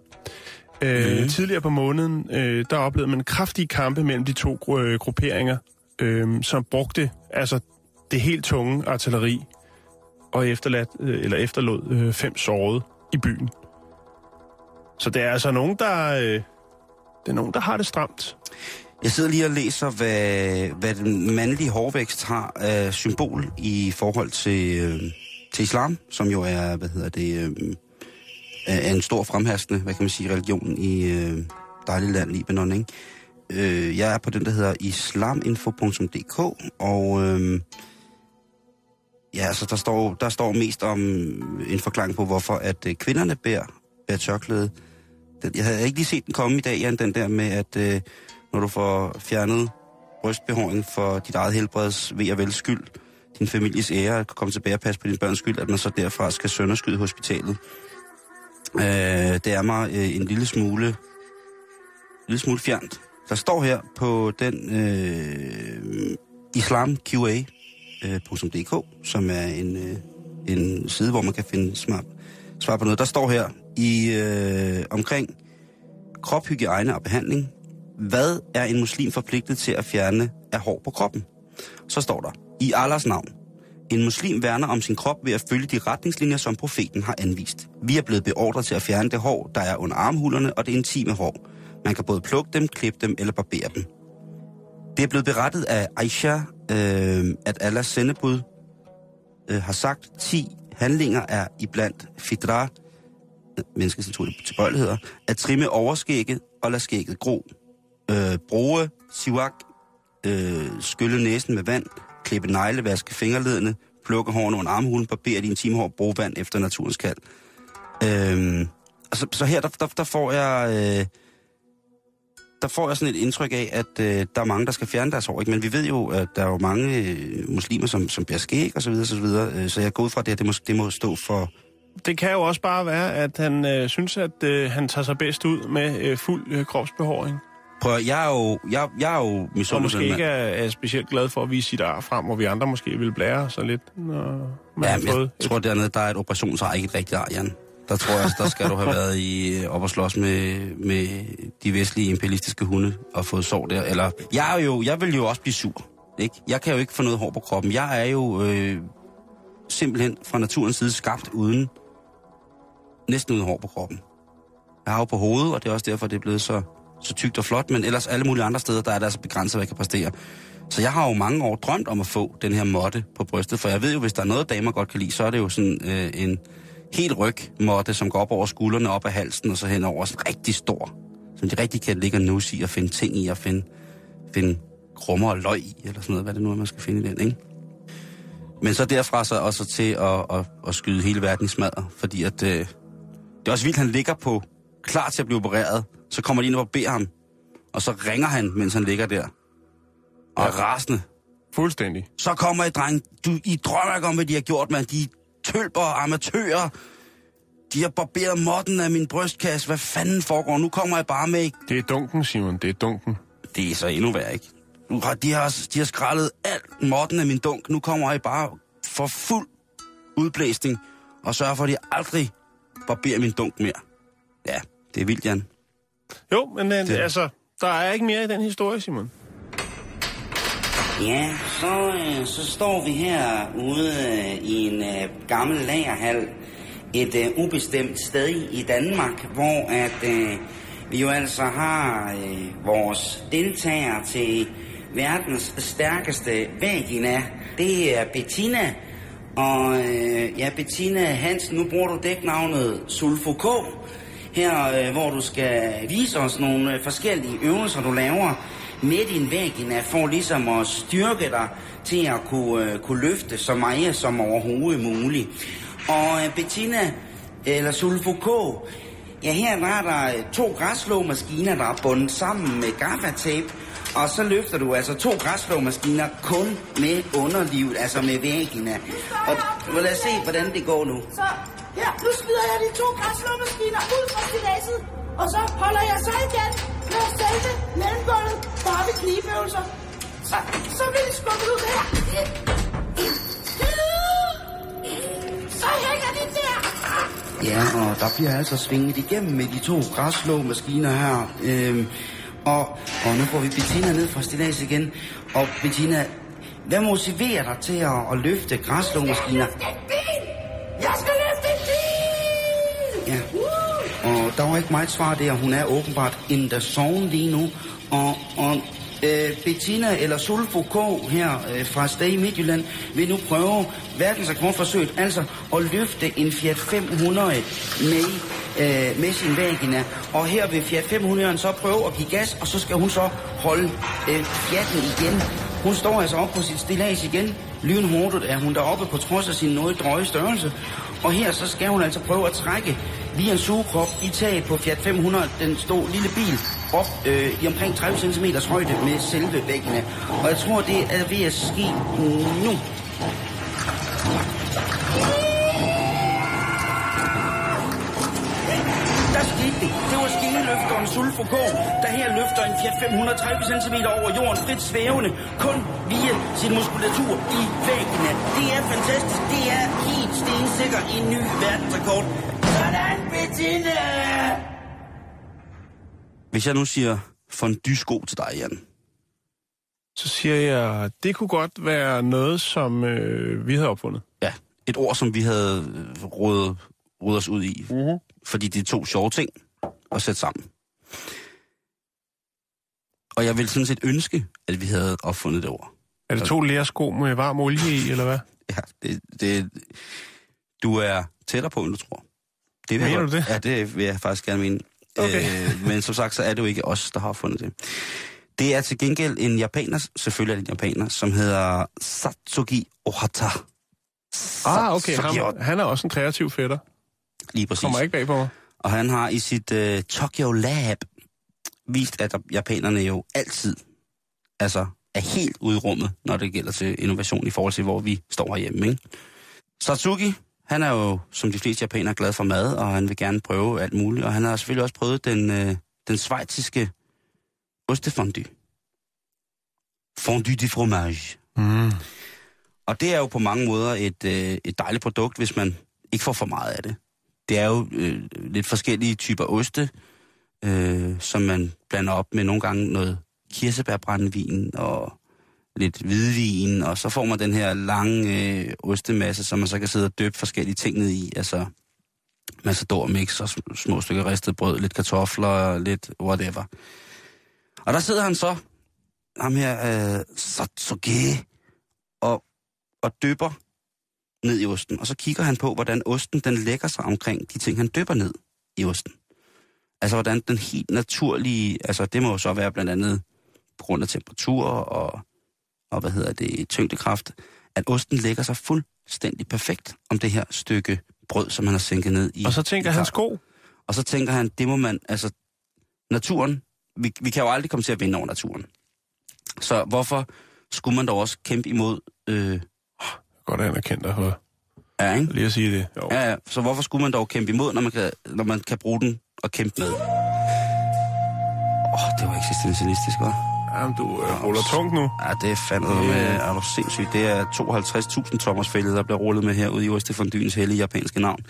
Øh, mm. Tidligere på måneden, øh, der oplevede man kraftige kampe mellem de to gru- øh, grupperinger, øh, som brugte altså det helt tunge artilleri og efterladt, øh, eller efterlod øh, fem sårede i byen. Så det er altså nogen, der, øh, det er nogen, der har det stramt. Jeg sidder lige og læser, hvad, hvad den mandlige hårvækst har af symbol i forhold til, øh, til islam, som jo er, hvad hedder det, øh, er en stor fremherskende, hvad kan man sige, religion i øh, dejligt land Libanon, ikke? Øh, jeg er på den, der hedder islaminfo.dk, og øh, ja, altså der står, der står mest om en forklaring på, hvorfor at øh, kvinderne bærer, bærer tørklæde. øh, jeg havde ikke lige set den komme i dag, Jan, den der med, at øh, når du får fjernet brystbehåring for dit eget helbreds ved og vel skyld, din families ære, at komme tilbage og passe på din børns skyld, at man så derfra skal sønderskyde hospitalet. Øh, det er mig øh, en lille smule, en lille smule fjernt. Der står her på den øh, islamqa.dk, øh, som er en, øh, en side, hvor man kan finde smart, svar på noget. Der står her i øh, omkring krophygiejne og behandling. Hvad er en muslim forpligtet til at fjerne af hår på kroppen? Så står der, i Allahs navn. En muslim værner om sin krop ved at følge de retningslinjer, som profeten har anvist. Vi er blevet beordret til at fjerne det hår, der er under armhulerne og det intime hår. Man kan både plukke dem, klippe dem eller barbere dem. Det er blevet berettet af Aisha, øh, at Allahs sendebud øh, har sagt, 10 handlinger er iblandt fidra, menneskets naturlige tilbøjeligheder, at trimme overskægget og lade skægget gro. Øh, bruge siwak, øh, skylle næsen med vand, klippe negle, vaske fingerledene, plukke hårene under armhulen, barbere din timehår, bruge vand efter naturens kald. Øh, altså, så her, der, der, der får jeg... Øh, der får jeg sådan et indtryk af, at øh, der er mange, der skal fjerne deres hår. Ikke? Men vi ved jo, at der er jo mange øh, muslimer, som, som bærer skæg og så videre, så videre. Øh, så jeg går ud fra det, at det må, det må stå for... Det kan jo også bare være, at han øh, synes, at øh, han tager sig bedst ud med øh, fuld øh, kropsbehåring. Prøv, jeg er jo, jeg, jeg er jo Og misundelig. måske mand. ikke er, er specielt glad for at vise sit ar frem, hvor vi andre måske vil blære så lidt, når man Ja, men jeg tror dernede, der er et operationsar, ikke et rigtigt ar, Jan. Der tror jeg, der skal du have [laughs] været i, øh, op og slås med, med de vestlige imperialistiske hunde og fået sår der. Eller, jeg, er jo, jeg vil jo også blive sur. Ikke? Jeg kan jo ikke få noget hår på kroppen. Jeg er jo øh, simpelthen fra naturens side skabt uden, næsten uden hår på kroppen. Jeg har jo på hovedet, og det er også derfor, det er blevet så, så tykt og flot, men ellers alle mulige andre steder, der er der altså begrænset, hvad jeg kan præstere. Så jeg har jo mange år drømt om at få den her måtte på brystet, for jeg ved jo, hvis der er noget, damer godt kan lide, så er det jo sådan øh, en helt ryg måtte, som går op over skuldrene, op ad halsen, og så hen over sådan rigtig stor, som de rigtig kan ligge og nusse i og finde ting i, og finde, finde krummer og løg i, eller sådan noget, hvad det nu er, man skal finde i den, ikke? Men så derfra så også til at, at, at skyde hele verden i smadret, fordi at, øh, det er også vildt, han ligger på, klar til at blive opereret, så kommer de ind og beder ham, og så ringer han, mens han ligger der, og er rasende. Fuldstændig. Så kommer I, dreng. Du, I drømmer ikke om, hvad de har gjort, mand. De er tølper og amatører. De har barberet måtten af min brystkasse. Hvad fanden foregår? Nu kommer jeg bare med... Det er dunken, Simon. Det er dunken. Det er så endnu værre, ikke? Nu har, de, har, de har skrællet alt måtten af min dunk. Nu kommer jeg bare for fuld udblæsning og sørger for, at de aldrig barberer min dunk mere. Ja, det er vildt, Jan. Jo, men øh, Det- altså, der er ikke mere i den historie, Simon. Ja, så, øh, så står vi her ude øh, i en gammel lagerhal et øh, ubestemt sted i Danmark, hvor at øh, vi jo altså har øh, vores deltager til verdens stærkeste vagina. Det er Bettina. Og øh, ja, Bettina Hansen, nu bruger du dæknavnet Sulfo K. Her, øh, hvor du skal vise os nogle øh, forskellige øvelser, du laver med din vagina, for ligesom at styrke dig til at kunne, øh, kunne løfte så meget som overhovedet muligt. Og øh, Bettina, eller Sulfo K, ja her der er der øh, to græsslåmaskiner, der er bundet sammen med gaffatape, og så løfter du altså to græsslåmaskiner kun med underlivet, altså med vagina. Og lad os se, hvordan det går nu. Så her, nu smider jeg de to græsslåmaskiner ud fra stiladset, og så holder jeg så igen med selve mellemgulvet for oppe knibeøvelser. Så, så bliver det skubbet ud her. Så hænger de der. Ja, og der bliver altså svinget igennem med de to græsslåmaskiner her. Øhm, og, og nu får vi Bettina ned fra stillads igen. Og Bettina, hvad motiverer dig til at, at løfte bil! Jeg skal løfte en bil! Ja. Og der var ikke meget svar der. Hun er åbenbart in the zone lige nu. Og, og øh, Bettina eller Sulfo K her øh, fra Sted i Midtjylland vil nu prøve verdensrekordforsøget, altså at løfte en Fiat 500 med, øh, med sin vagina. Og her vil Fiat 500 så prøve at give gas, og så skal hun så holde øh, Fiaten igen. Hun står altså op på sit stillads igen. Lynhurtigt er hun deroppe på trods af sin noget drøje størrelse. Og her så skal hun altså prøve at trække via en sugekrop i taget på Fiat 500, den stod lille bil, op øh, i omkring 30 cm højde med selve væggene. Og jeg tror, det er ved at ske nu. Der skete det. Det var skineløfteren Sulfo K, der her løfter en Fiat 530 cm over jorden frit svævende, kun via sin muskulatur i væggene. Det er fantastisk. Det er helt stensikker en ny verdensrekord. Sådan, Bettina! Hvis jeg nu siger fondue-sko til dig, Jan. Så siger jeg, det kunne godt være noget, som øh, vi havde opfundet. Ja, et ord, som vi havde øh, rådet, rådet os ud i. Mhm. Fordi det er to sjove ting at sætte sammen. Og jeg vil sådan set ønske, at vi havde opfundet det ord. Er det to lærsko med varm olie i, eller hvad? [laughs] Ja, det, det, du er tættere på, end du tror. Det vil Mener jeg du det? Ja, det vil jeg faktisk gerne mene. Okay. Øh, men som sagt, så er det jo ikke os, der har fundet det. Det er til gengæld en japaner, selvfølgelig er det en japaner, som hedder Satsuki Ohata. Ah, okay. Ham, han er også en kreativ fætter. Lige præcis. Kommer ikke bag på mig. Og han har i sit uh, Tokyo Lab vist, at japanerne jo altid altså, er helt ude i rummet, når det gælder til innovation i forhold til, hvor vi står herhjemme. Ikke? Satsuki, han er jo, som de fleste japanere, glad for mad, og han vil gerne prøve alt muligt. Og han har selvfølgelig også prøvet den, øh, den svejtiske ostefondue. Fondue de fromage. Mm. Og det er jo på mange måder et, øh, et dejligt produkt, hvis man ikke får for meget af det. Det er jo øh, lidt forskellige typer oste, øh, som man blander op med nogle gange noget kirsebærbrændevin og lidt hvidvin, og så får man den her lange øh, ostemasse, som man så kan sidde og døbe forskellige ting ned i. Altså massador mix og små stykker ristet brød, lidt kartofler lidt whatever. Og der sidder han så, ham her, øh, Satsuki, og, og dypper ned i osten. Og så kigger han på, hvordan osten den lægger sig omkring de ting, han dypper ned i osten. Altså, hvordan den helt naturlige... Altså, det må jo så være blandt andet på grund af temperatur og, og hvad hedder det, tyngdekraft, at osten lægger sig fuldstændig perfekt om det her stykke brød, som han har sænket ned i. Og så tænker han sko. Og så tænker han, det må man... Altså, naturen... Vi, vi kan jo aldrig komme til at vinde over naturen. Så hvorfor skulle man dog også kæmpe imod... Øh, Godt anerkendt dig for ja, ikke? lige at sige det. Jo. Ja, ja, så hvorfor skulle man dog kæmpe imod, når man kan, når man kan bruge den og kæmpe med? Åh, oh, det var eksistentialistisk, hva'? Jamen, du øh, ruller tungt nu. Ja, det er fandme med, er du sindssygt. Det er 52.000 Thomas fælde, der bliver rullet med her ude i Ostefondyens hellige japanske navn.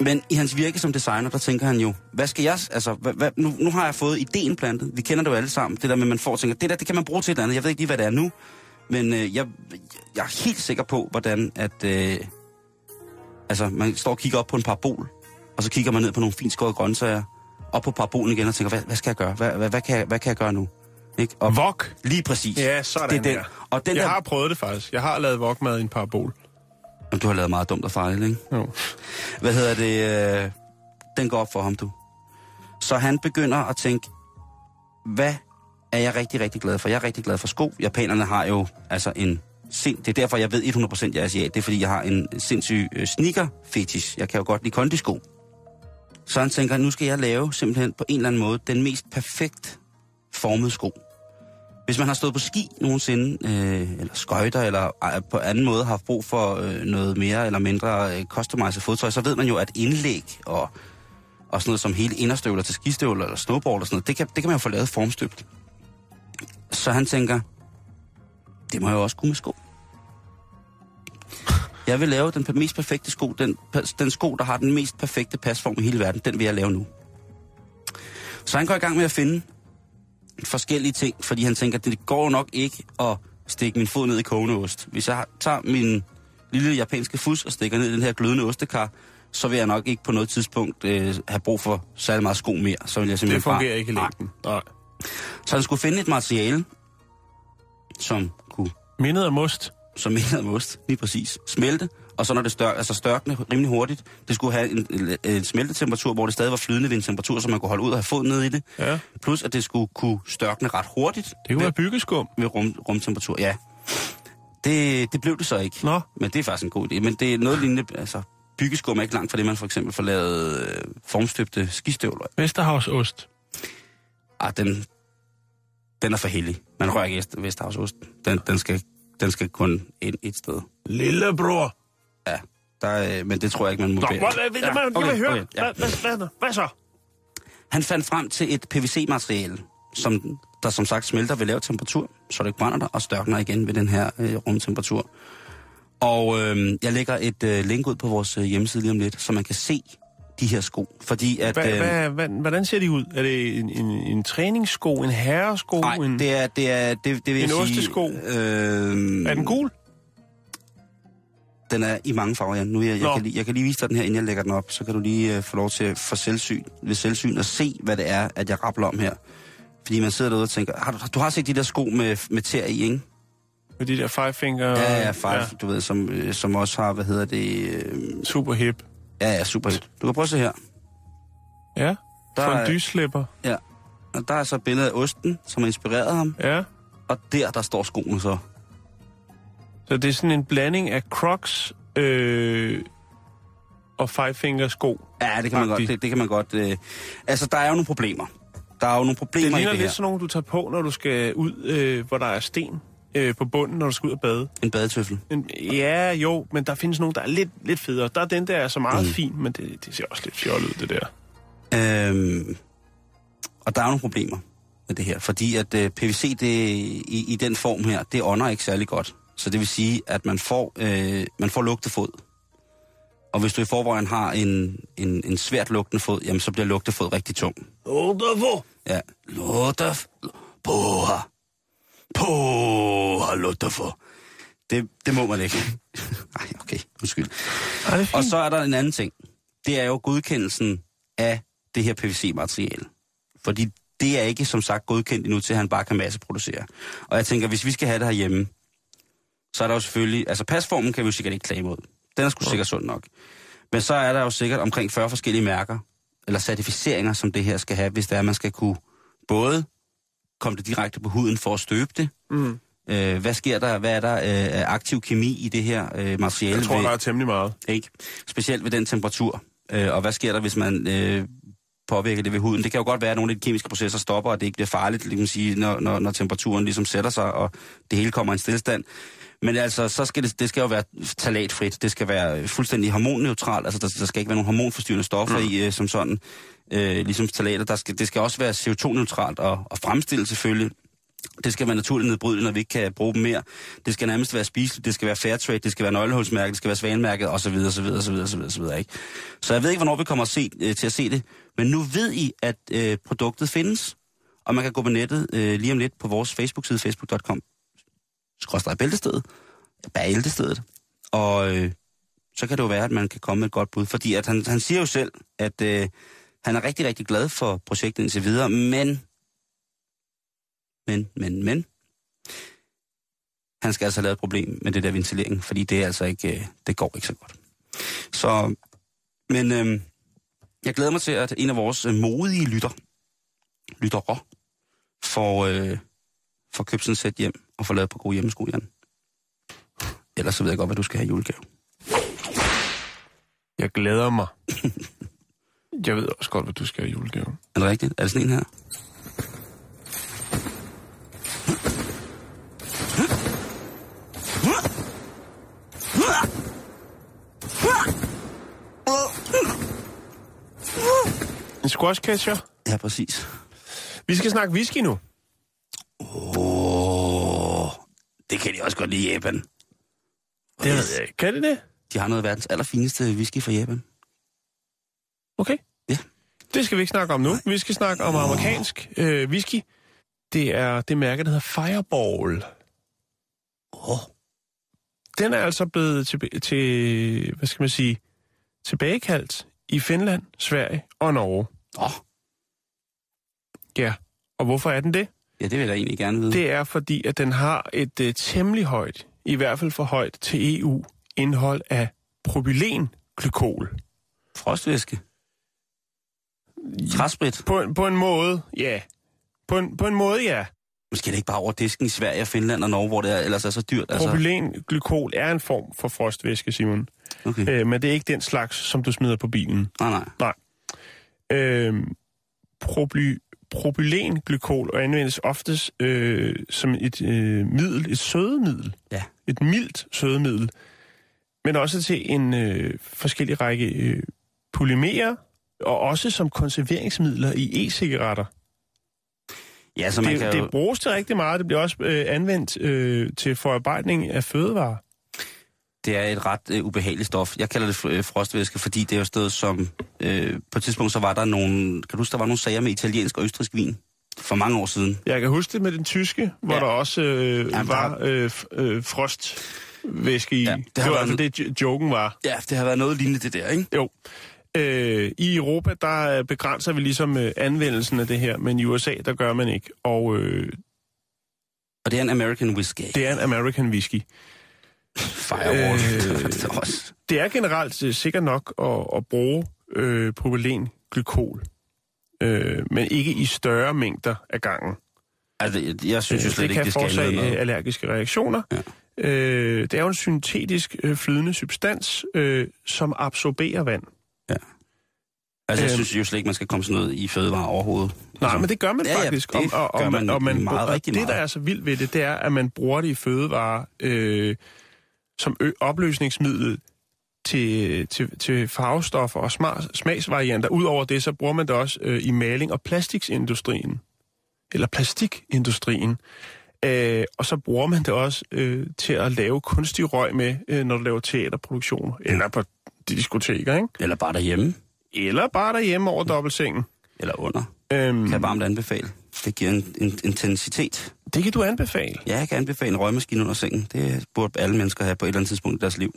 Men i hans virke som designer, der tænker han jo, hvad skal jeg, altså, hvad, hvad, nu, nu har jeg fået ideen plantet. Vi kender det jo alle sammen. Det der med, man får tænker, det der, det kan man bruge til et eller andet. Jeg ved ikke lige, hvad det er nu. Men øh, jeg, jeg er helt sikker på, hvordan at... Øh, altså, man står og kigger op på en parabol, og så kigger man ned på nogle fint skårede grøntsager, op på parabolen igen og tænker, hvad, hvad skal jeg gøre? Hvad, hvad, hvad, kan jeg, hvad kan jeg gøre nu? Ikke? Og Vok. Lige præcis. Ja, sådan det er den. der. Og den jeg der, har prøvet det faktisk. Jeg har lavet vokmad i en parabol. Du har lavet meget dumt og farligt, ikke? Jo. Hvad hedder det? Øh, den går op for ham, du. Så han begynder at tænke, hvad er jeg rigtig, rigtig glad for? Jeg er rigtig glad for sko. Japanerne har jo altså en... Sind, det er derfor, jeg ved 100% jeg er asiat. Det er fordi, jeg har en sindssyg øh, sneaker-fetish. Jeg kan jo godt lide kondisko. Så han tænker, nu skal jeg lave simpelthen på en eller anden måde den mest perfekt formede sko. Hvis man har stået på ski nogensinde, øh, eller skøjter, eller øh, på anden måde har haft brug for øh, noget mere eller mindre øh, customized fodtøj, så ved man jo, at indlæg og, og sådan noget som hele inderstøvler til skistøvler eller snowboard og sådan noget, det kan, det kan man jo få lavet formstøbt. Så han tænker, det må jeg jo også kunne med sko. Jeg vil lave den mest perfekte sko, den, den sko, der har den mest perfekte pasform i hele verden, den vil jeg lave nu. Så han går i gang med at finde forskellige ting, fordi han tænker, at det går nok ikke at stikke min fod ned i kogende ost. Hvis jeg tager min lille japanske fus og stikker ned i den her glødende ostekar, så vil jeg nok ikke på noget tidspunkt øh, have brug for særlig meget sko mere. Så vil jeg simpelthen Det fungerer bare... ikke i Nej. længden. Nej. Så han skulle finde et materiale, som kunne Mindet af must. som mindede om ost, lige præcis, smelte, og så når det stør, altså størkne rimelig hurtigt. Det skulle have en, en, smeltetemperatur, hvor det stadig var flydende ved en temperatur, så man kunne holde ud og have fod ned i det. Ja. Plus at det skulle kunne størkne ret hurtigt Det kunne ved, være byggeskum. ved rum, rumtemperatur. Ja, det, det blev det så ikke. Nå. Men det er faktisk en god idé. Men det er noget lignende, altså byggeskum er ikke langt fra det, man for eksempel får lavet øh, formstøbte skistøvler. Vesterhavsost. Ah, den, den er for heldig. Man rører ikke Vest- Vesterhavsost. Den, den, skal, den skal kun ind et sted. Lillebror. Ja, der, øh, men det tror jeg ikke, man må Nå, hvad, hvad, Ja, hvad, okay, okay, høre. okay, ja. Hvad, hvad, hvad, hvad så? Han fandt frem til et PVC-materiale, som der som sagt smelter ved lav temperatur, så det ikke brænder der, og størkner igen ved den her øh, rumtemperatur. Og øh, jeg lægger et øh, link ud på vores øh, hjemmeside lige om lidt, så man kan se de her sko. Fordi at... Hvad, øh, hvad, hvordan ser de ud? Er det en, en, en træningssko, en herresko? nej, en, det er, det er, det, det vil En jeg sige... ostesko? Øh, Er den gul? Den er i mange farver, ja. Nu, jeg, jeg, Nå. kan, lige- jeg kan lige vise dig den her, inden jeg lægger den op. Så kan du lige uh, få lov til for selvsyn, ved selvsyn at se, hvad det er, at jeg rappler om her. Fordi man sidder derude og tænker, har du, du har set de der sko med, med tær i, ikke? Med de der five finger... Ja, ja, five, ja. du ved, som, øh, som også har, hvad hedder det... Øh, Super hip. ja, ja, super hit. Du kan prøve at se her. Ja. Der Der er- er... Fondyslipper. Ja. Og der er så et billede af osten, som har inspireret ham. Ja. Og der, der står skoene så. Så det er sådan en blanding af Crocs øh, og five finger sko. Ja, det kan man godt. Det, det kan man godt. Øh. Altså, der er jo nogle problemer. Der er jo nogle Det problemer i ligner det lidt her. sådan nogle, du tager på, når du skal ud, øh, hvor der er sten øh, på bunden, når du skal ud og bade. En badetøffel. En, ja, jo, men der findes nogle, der er lidt, lidt federe. Der er den, der er så meget mm. fin, men det, det ser også lidt fjollet ud, det der. Øhm, og der er nogle problemer med det her, fordi at øh, PVC det, i, i den form her, det ånder ikke særlig godt. Så det vil sige, at man får, øh, man får lugtefod. Og hvis du i forvejen har en, en, en svært lugtende fod, jamen så bliver lugtefod rigtig tung. Lugtefod? Ja, lugtefod. Poha. Poha, lugtefod. Det, det må man ikke. [laughs] Nej, okay, undskyld. Og så er der en anden ting. Det er jo godkendelsen af det her PVC-materiale. Fordi det er ikke, som sagt, godkendt endnu til, at han bare kan masseproducere. Og jeg tænker, hvis vi skal have det herhjemme, så er der jo selvfølgelig... Altså, pasformen kan vi jo sikkert ikke klage imod. Den er sgu sikkert sund nok. Men så er der jo sikkert omkring 40 forskellige mærker, eller certificeringer, som det her skal have, hvis det er, at man skal kunne både komme det direkte på huden for at støbe det. Mm. Øh, hvad sker der? Hvad er der øh, af aktiv kemi i det her øh, materiale? Jeg tror, ved- der er temmelig meget. ikke? Specielt ved den temperatur. Øh, og hvad sker der, hvis man øh, påvirker det ved huden? Det kan jo godt være, at nogle af de kemiske processer stopper, og det ikke bliver farligt, man sige, når, når, når temperaturen ligesom sætter sig, og det hele kommer i en stillestand. Men altså, så skal det, det skal jo være talatfrit. Det skal være fuldstændig hormonneutralt. Altså, der, der skal ikke være nogen hormonforstyrrende stoffer mm. i, øh, som sådan, øh, ligesom talater. Der skal, det skal også være CO2-neutralt og, og fremstillet selvfølgelig. Det skal være naturligt nedbrydeligt, når vi ikke kan bruge dem mere. Det skal nærmest være spiseligt, det skal være fair trade, det skal være nøglehulsmærket, det skal være svanemærket, osv. osv., osv., osv., osv. Ikke? Så jeg ved ikke, hvornår vi kommer at se, øh, til at se det. Men nu ved I, at øh, produktet findes, og man kan gå på nettet øh, lige om lidt på vores Facebook-side, facebook.com, skråstrej bæltestedet, bæltestedet, og øh, så kan det jo være, at man kan komme med et godt bud. Fordi at han, han siger jo selv, at øh, han er rigtig, rigtig glad for projektet indtil videre, men men, men, men. Han skal altså lave et problem med det der ventilering, fordi det er altså ikke, øh, det går ikke så godt. Så, men øh, jeg glæder mig til, at en af vores øh, modige lytter, lyttere, får, øh, får købt sådan et sæt hjem og får lavet på gode hjemmesko, Jan. Ellers så ved jeg godt, hvad du skal have i julegave. Jeg glæder mig. [laughs] Jeg ved også godt, hvad du skal have i julegave. Er det rigtigt? Er det sådan en her? En squash catcher. Ja, præcis. Vi skal snakke whisky nu. Oh, det kan de også godt lide i Japan. Det ved jeg ikke. Kan det det? De har noget af verdens allerfineste whisky fra Japan. Okay. Ja. Det skal vi ikke snakke om nu. Vi skal snakke om amerikansk øh, whisky. Det er det mærke, der hedder Fireball. Åh, oh, Den er altså blevet til, til hvad skal man sige, tilbagekaldt i Finland, Sverige og Norge. oh. Ja. Og hvorfor er den det? Ja, det vil jeg egentlig gerne vide. Det er fordi, at den har et uh, temmelig højt, i hvert fald for højt til EU, indhold af propylenglykol. Frostvæske. Træsprit. På, en- på en måde, ja. På en, på en måde, ja. Måske er det ikke bare over disken i Sverige, Finland og Norge, hvor det er, ellers er så dyrt. Altså. Propylenglykol er en form for frostvæske, Simon. Okay. Øh, men det er ikke den slags, som du smider på bilen. Nej, nej. Nej. Øh, proply, propylenglykol anvendes oftest øh, som et øh, middel, et sødemiddel. Ja. Et mildt sødemiddel. Men også til en øh, forskellig række øh, polymerer, og også som konserveringsmidler i e-cigaretter. Ja, så man Det, kan jo... det bruges til rigtig meget. Det bliver også øh, anvendt øh, til forarbejdning af fødevarer. Det er et ret øh, ubehageligt stof. Jeg kalder det øh, frostvæske, fordi det er jo sted, som... Øh, på et tidspunkt, så var der nogle... Kan du huske, der var nogle sager med italiensk og østrisk vin? For mange år siden. Jeg kan huske det med den tyske, hvor Ja. der også øh, Jamen, var øh, øh, frostvæske i. Ja, det det, var været altså det, jo- joken var. Ja, det har været noget lignende det der, ikke? Jo. Øh, I Europa, der øh, begrænser vi ligesom øh, anvendelsen af det her, men i USA, der gør man ikke. Og øh, Og det er en American whisky. det er en American whisky. Firewall. Øh, det er er generelt øh, sikkert nok at, at bruge øh, propylenglykol, øh, men ikke i større mængder af gangen. Altså, jeg, synes jo Øh, slet det ikke, kan det skal forårsage ændre øh, noget. allergiske reaktioner. Ja. Øh, det er jo en syntetisk øh, flydende substans, øh, som absorberer vand. Altså, jeg synes jo slet ikke, man skal komme sådan noget i fødevare overhovedet. Nej, altså, men det gør man ja, ja, faktisk. det og, og, gør man og, man, meget, og det, der er så vildt ved det, det er, at man bruger det i fødevarer øh, som ø- opløsningsmiddel til, til, til farvestoffer og smag, smagsvarianter. Udover det, så bruger man det også øh, i maling- og plastiksindustrien. Eller plastikindustrien. Øh, og så bruger man det også øh, til at lave kunstig røg med, øh, når du laver teaterproduktioner. Eller på diskoteker, ikke? Eller bare derhjemme. Eller bare derhjemme over dobbeltsengen. Eller under. Øhm, Kan jeg varmt anbefale. Det giver en, en intensitet. det kan du anbefale. Ja, jeg kan anbefale en røgmaskine under sengen. Det burde alle mennesker have på et eller andet tidspunkt i deres liv.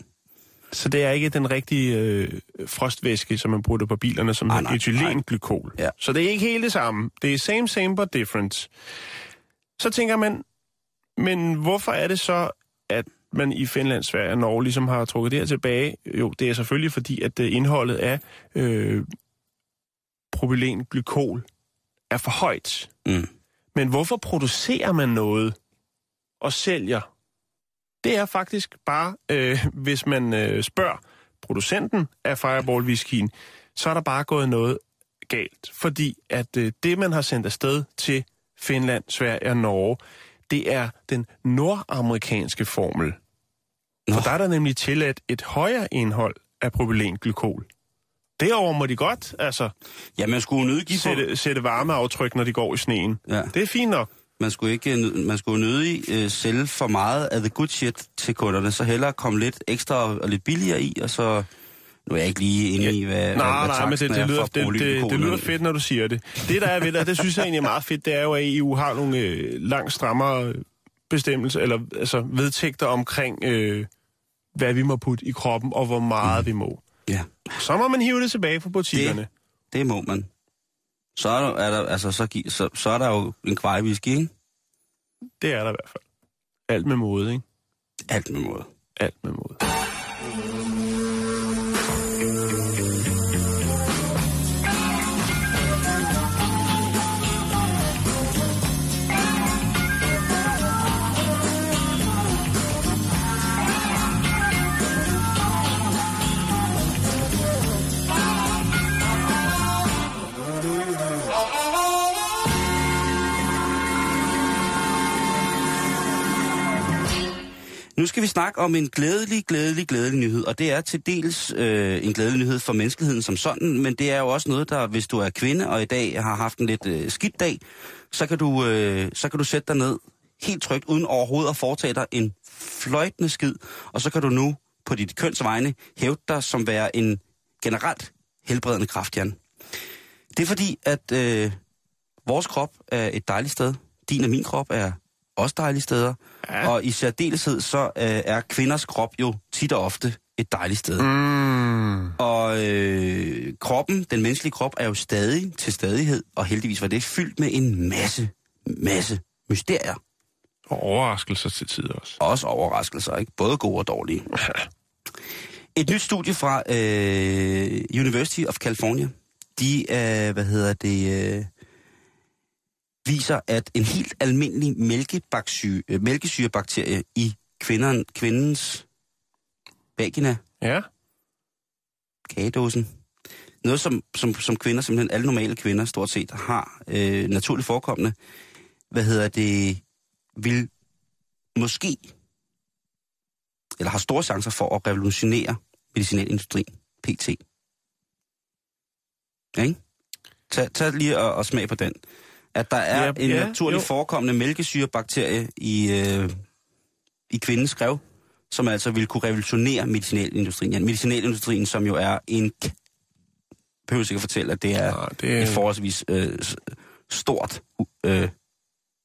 Så det er ikke den rigtige øh, frostvæske, som man bruger på bilerne, som nej, etylenglykol. Ja. Så det er ikke helt det samme. Det er same, same, but different. Så tænker man, men hvorfor er det så, at man i Finland, Sverige og Norge ligesom har trukket det her tilbage? Jo, det er selvfølgelig fordi, at øh, indholdet af øh, propylenglykol er for højt. Mm. Men hvorfor producerer man noget og sælger? Det er faktisk bare, øh, hvis man øh, spørger producenten af Fireball whiskyen, så er der bare gået noget galt. Fordi at øh, det, man har sendt afsted til Finland, Sverige og Norge, det er den nordamerikanske formel. Nå. For der er der nemlig tilladt et højere indhold af propylenglykol. Derover må de godt altså, Ja, man skulle nødig give på... sætte, sætte varmeaftryk, når de går i sneen. Ja. Det er fint nok. Man skulle ikke man skulle nødig øh, sælge for meget af the good shit til kunderne, så hellere komme lidt ekstra og lidt billigere i, og så... Nu er jeg ikke lige inde i, hvad, hvad, Nej, hvad nej, men det, det, er lyder, det, det, det lyder fedt, når du siger det. Det, der er ved det, det synes jeg egentlig er meget fedt, det er jo, at EU har nogle øh, langt strammere bestemmelser, eller altså vedtægter omkring, øh, hvad vi må putte i kroppen, og hvor meget mm. vi må. Ja, Så må man hive det tilbage fra butikkerne. det, det må man. Så er der, er der, altså, så, så, så er der jo en kvej whisky, ikke? Det er der i hvert fald. Alt med måde, ikke? Alt med måde. Alt med måde. Nu skal vi snakke om en glædelig, glædelig, glædelig nyhed, og det er til dels øh, en glædelig nyhed for menneskeheden som sådan, men det er jo også noget, der, hvis du er kvinde og i dag har haft en lidt øh, skidt dag, så kan, du, øh, så kan du sætte dig ned helt trygt, uden overhovedet at foretage dig en fløjtende skid, og så kan du nu på dit kønsvegne hæve dig som være en generelt helbredende kraft, Jan. Det er fordi, at øh, vores krop er et dejligt sted. Din og min krop er også dejlige steder. Ja. Og i særdeleshed så øh, er kvinders krop jo tit og ofte et dejligt sted. Mm. Og øh, kroppen, den menneskelige krop, er jo stadig til stadighed, og heldigvis var det fyldt med en masse, masse mysterier. Og overraskelser til tider også. Også overraskelser, ikke? Både gode og dårlige. [laughs] Et nyt studie fra øh, University of California, de, øh, hvad hedder det, øh, viser, at en helt almindelig mælkesyre, øh, mælkesyrebakterie i kvinderen, kvindens vagina, Ja. kagedåsen, noget som, som, som kvinder, simpelthen alle normale kvinder stort set har øh, naturligt forekommende, hvad hedder det, vil måske, eller har store chancer for at revolutionere medicinalindustrien, PT. Ikke? Tag, tag lige og, og smag på den. At der er Ja, en ja, naturligt jo. forekommende mælkesyrebakterie i, øh, i kvindens skrev, som altså vil kunne revolutionere medicinalindustrien. Ja, medicinalindustrien, som jo er en... behøver ikke at fortælle, at det er Ja, det- et forholdsvis øh, stort øh,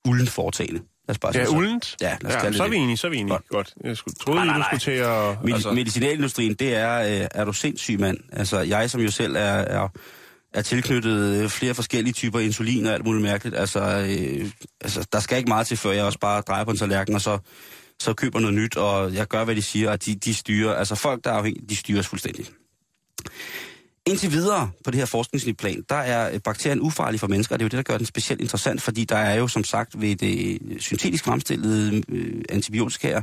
ulden foretagende Lad os bare Ja, uldent? Ja, lad os ja så er vi enige, så er vi enige. Godt. Godt. Jeg skulle, troede, Nej, nej, nej, du skulle til at... Medi- altså, Medicinalindustrien, det er, øh, er du sindssyg mand. Altså, jeg som jo selv er, er, er tilknyttet øh, flere forskellige typer insulin og alt muligt mærkeligt. Altså, øh, altså, der skal ikke meget til, før jeg også bare drejer på en tallerken, og så, så køber noget nyt, og jeg gør, hvad de siger, og de, de styrer. Altså, folk, der er afhængige, de styres fuldstændig. Indtil videre på det her forskningsplan, der er øh, bakterien ufarlig for mennesker, og det er jo det, der gør den specielt interessant, fordi der er jo som sagt ved det øh, syntetisk fremstillede øh, antibiotika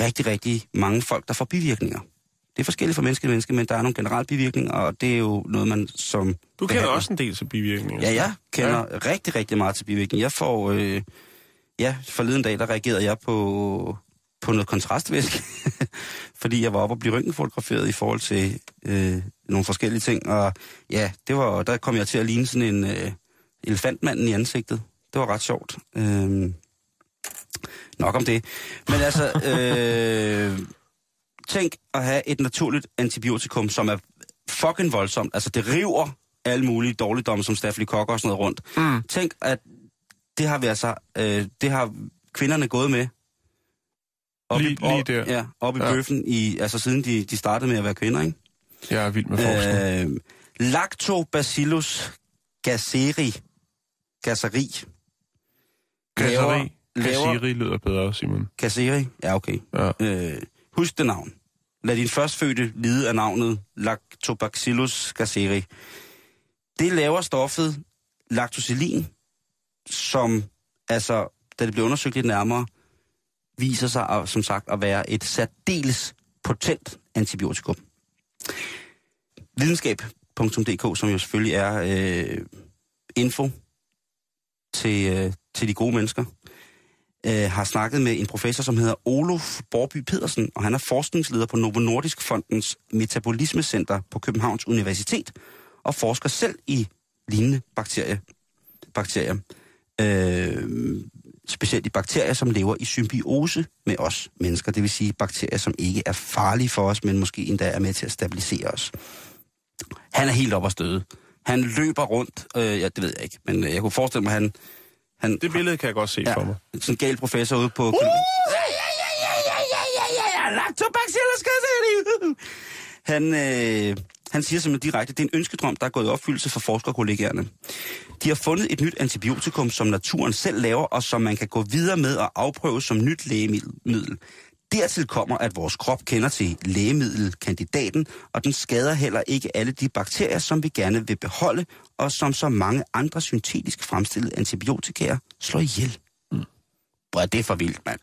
rigtig, rigtig mange folk, der får bivirkninger. Det er forskelligt fra menneske til menneske, men der er nogle generelle bivirkninger, og det er jo noget, man som... du kender behandler- også en del til bivirkninger. Ja, jeg kender ja. rigtig, rigtig meget til bivirkninger. Jeg får... Øh, ja, forleden dag, der reagerede jeg på, på noget kontrastvæske, [laughs] fordi jeg var oppe og blive røntgenfotograferet i forhold til øh, nogle forskellige ting, og ja, det var, der kom jeg til at ligne sådan en øh, elefantmanden i ansigtet. Det var ret sjovt. Øh, nok om det. Men altså, [laughs] øh, tænk at have et naturligt antibiotikum, som er fucking voldsomt. Altså, det river alle mulige dårligdomme, som stafylokokker og sådan noget rundt. Mm. Tænk, at det har vi altså, øh, det har kvinderne gået med. Op Lige- i, op, lige der. Ja, op i Ja. bøffen, i, altså siden de, de startede med at være kvinder, ikke? Jeg er vild med forskning. Øh, Lactobacillus gasseri. Gasseri. Kasseri. laver- Kasseri lyder bedre, Simon. Gasseri? Ja, okay. Ja. Øh, husk det navn. Lad din førstfødte lide af navnet Lactobacillus gasseri. Det laver stoffet lactosilin, som altså, da det bliver undersøgt lidt nærmere, viser sig at, som sagt at være et særdeles potent antibiotikum. Videnskab.dk, som jo selvfølgelig er øh, info til, øh, til de gode mennesker, øh, har snakket med en professor, som hedder Olof Borby Pedersen, og han er forskningsleder på Novo Nordisk Fondens Metabolismecenter på Københavns Universitet, og forsker selv i lignende bakterier. bakterier. Øh, specielt i bakterier, som lever i symbiose med os mennesker, det vil sige bakterier, som ikke er farlige for os, men måske endda er med til at stabilisere os. Han er helt op at støde. Han løber rundt, øh, ja, det ved jeg ikke, men øh, jeg kunne forestille mig, at han, han, det billede kan jeg godt se ja, for mig. Sådan en gal professor ude på... Uh! Han, øh, han siger simpelthen direkte, at det er en ønskedrøm, der er gået i opfyldelse for forskerkollegerne. De har fundet et nyt antibiotikum, som naturen selv laver, og som man kan gå videre med og afprøve som nyt lægemiddel. Dertil kommer, at vores krop kender til lægemiddelkandidaten, og den skader heller ikke alle de bakterier, som vi gerne vil beholde, og som så mange andre syntetisk fremstillede antibiotikaer slår ihjel. Mm. Er det for vildt, mand.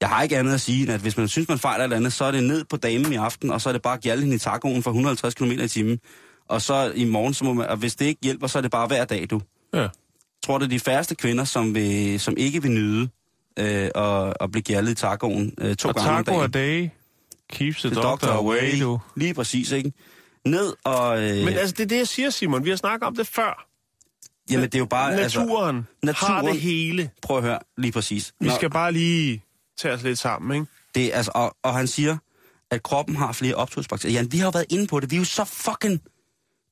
Jeg har ikke andet at sige, end at hvis man synes, man fejler et eller andet, så er det ned på damen i aften, og så er det bare at gjalde hende i tacoen for 150 km i timen. Og så i morgen, så må man, og hvis det ikke hjælper, så er det bare hver dag, du. Ja. Jeg tror, det er de færreste kvinder, som, vil, som ikke vil nyde øh, at, at blive gjaldet i tacoen øh, to Og gange om taco a dagen. day keeps the, The doctor, away, du. Lige præcis, ikke? Ned og... Øh, Men altså, det er det, jeg siger, Simon. Vi har snakket om det før. jamen, det er jo bare... Naturen, Altså, naturen har det hele. prøv at høre, lige præcis. Vi Nå, skal bare lige tage os lidt sammen, ikke? det, altså, og, og han siger, at kroppen har flere optugsbakterier. Jan, vi har jo været inde på det. Vi er jo så fucking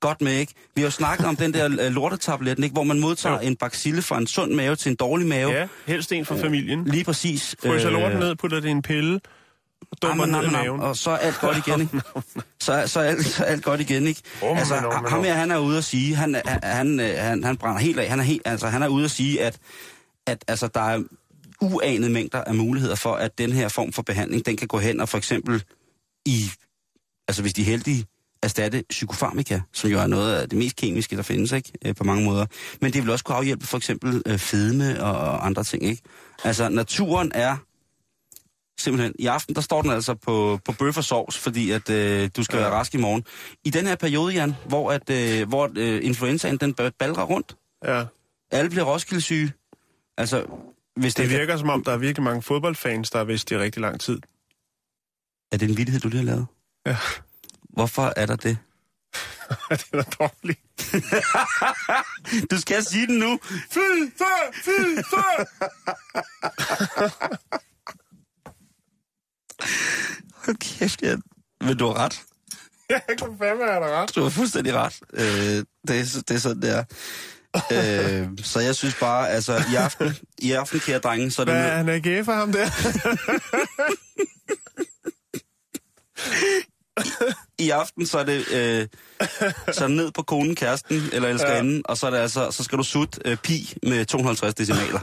godt med, ikke? Vi har jo snakket om den der øh, lortetabletten, ikke? Hvor man modtager Jo. en bacille fra en sund mave til en dårlig mave. Ja, helst en fra familien. Lige præcis. Fryser Øh, lorten ned, putter det i en pille, og dummer ned i maven. Og så er alt godt igen, ikke? [laughs] Så, så, er alt, så er alt godt igen, ikke? Åh, altså, men, ham her, han er ude at sige, han, han, han, øh, han, han brænder helt af. Han er, helt, altså, han er ude at sige, at, at altså, der er uanede mængder af muligheder for, at den her form for behandling, den kan gå hen og for eksempel i, altså hvis de er heldige, erstatte psykofarmika, som jo er noget af det mest kemiske, der findes, ikke? Øh, På mange måder. Men det vil også kunne afhjælpe for eksempel øh, fedme og, andre ting, ikke? Altså, naturen er simpelthen, i aften, der står den altså på, på bøf og sovs, fordi at øh, du skal ja. være rask i morgen. I den her periode, Jan, hvor, at, øh, hvor øh, influenzaen, den ba- balrer rundt, Ja. alle bliver Roskilde-syge. Altså, hvis det, Det virker som om, der er virkelig mange fodboldfans, der har vidst i rigtig lang tid. Er det en vittighed, du lige har lavet? Ja. Hvorfor er der det? [laughs] det er dårligt. [laughs] Du skal sige den nu. Fy, før, fy, før! [laughs] Hold kæft, Jan. Men du har ret. Jeg kan fandme have ret. Du har fuldstændig ret. Øh, det, er, det er sådan, det er. øh, så jeg synes bare, altså i aften, i aften kære drenge, så er det... Hvad er han for ham der? I aften, så er det, øh, så ned på konen, kæresten eller elskerinde, ja. og så, er det altså, så skal du sutte øh, pi med 250 decimaler.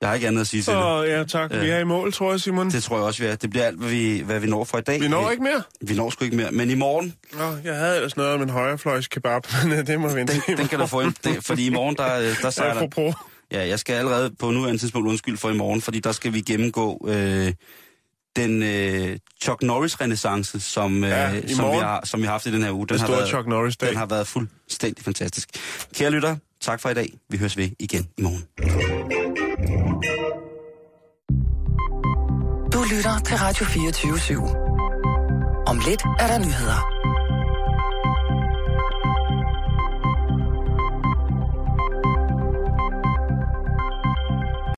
Jeg har ikke andet at sige til det. Åh, ja tak. Vi er i mål, tror jeg, Simon. Det tror jeg også, vi er. Det bliver alt, hvad vi, hvad vi når for i dag. Vi når ikke mere. Vi når sgu ikke mere. Men i morgen, Nå, jeg havde ellers noget om en højrefløjs kebab, [laughs] men øh, det må vi vente den, den kan du få ind. Det, fordi i morgen, der, øh, der sejler... Apropos. Ja, jeg skal allerede på nuværende tidspunkt undskylde for i morgen, fordi der skal vi gennemgå øh, den øh, Chuck Norris-renaissance, som, øh, Ja, som, vi morgen. har, som vi har haft i den her uge. Den Den har, store været, Chuck Norris-dag. den har været fuldstændig fantastisk. Kære lytter, tak for i dag. Vi høres ved igen i morgen. Du lytter til Radio 24 /7. Om lidt er der nyheder.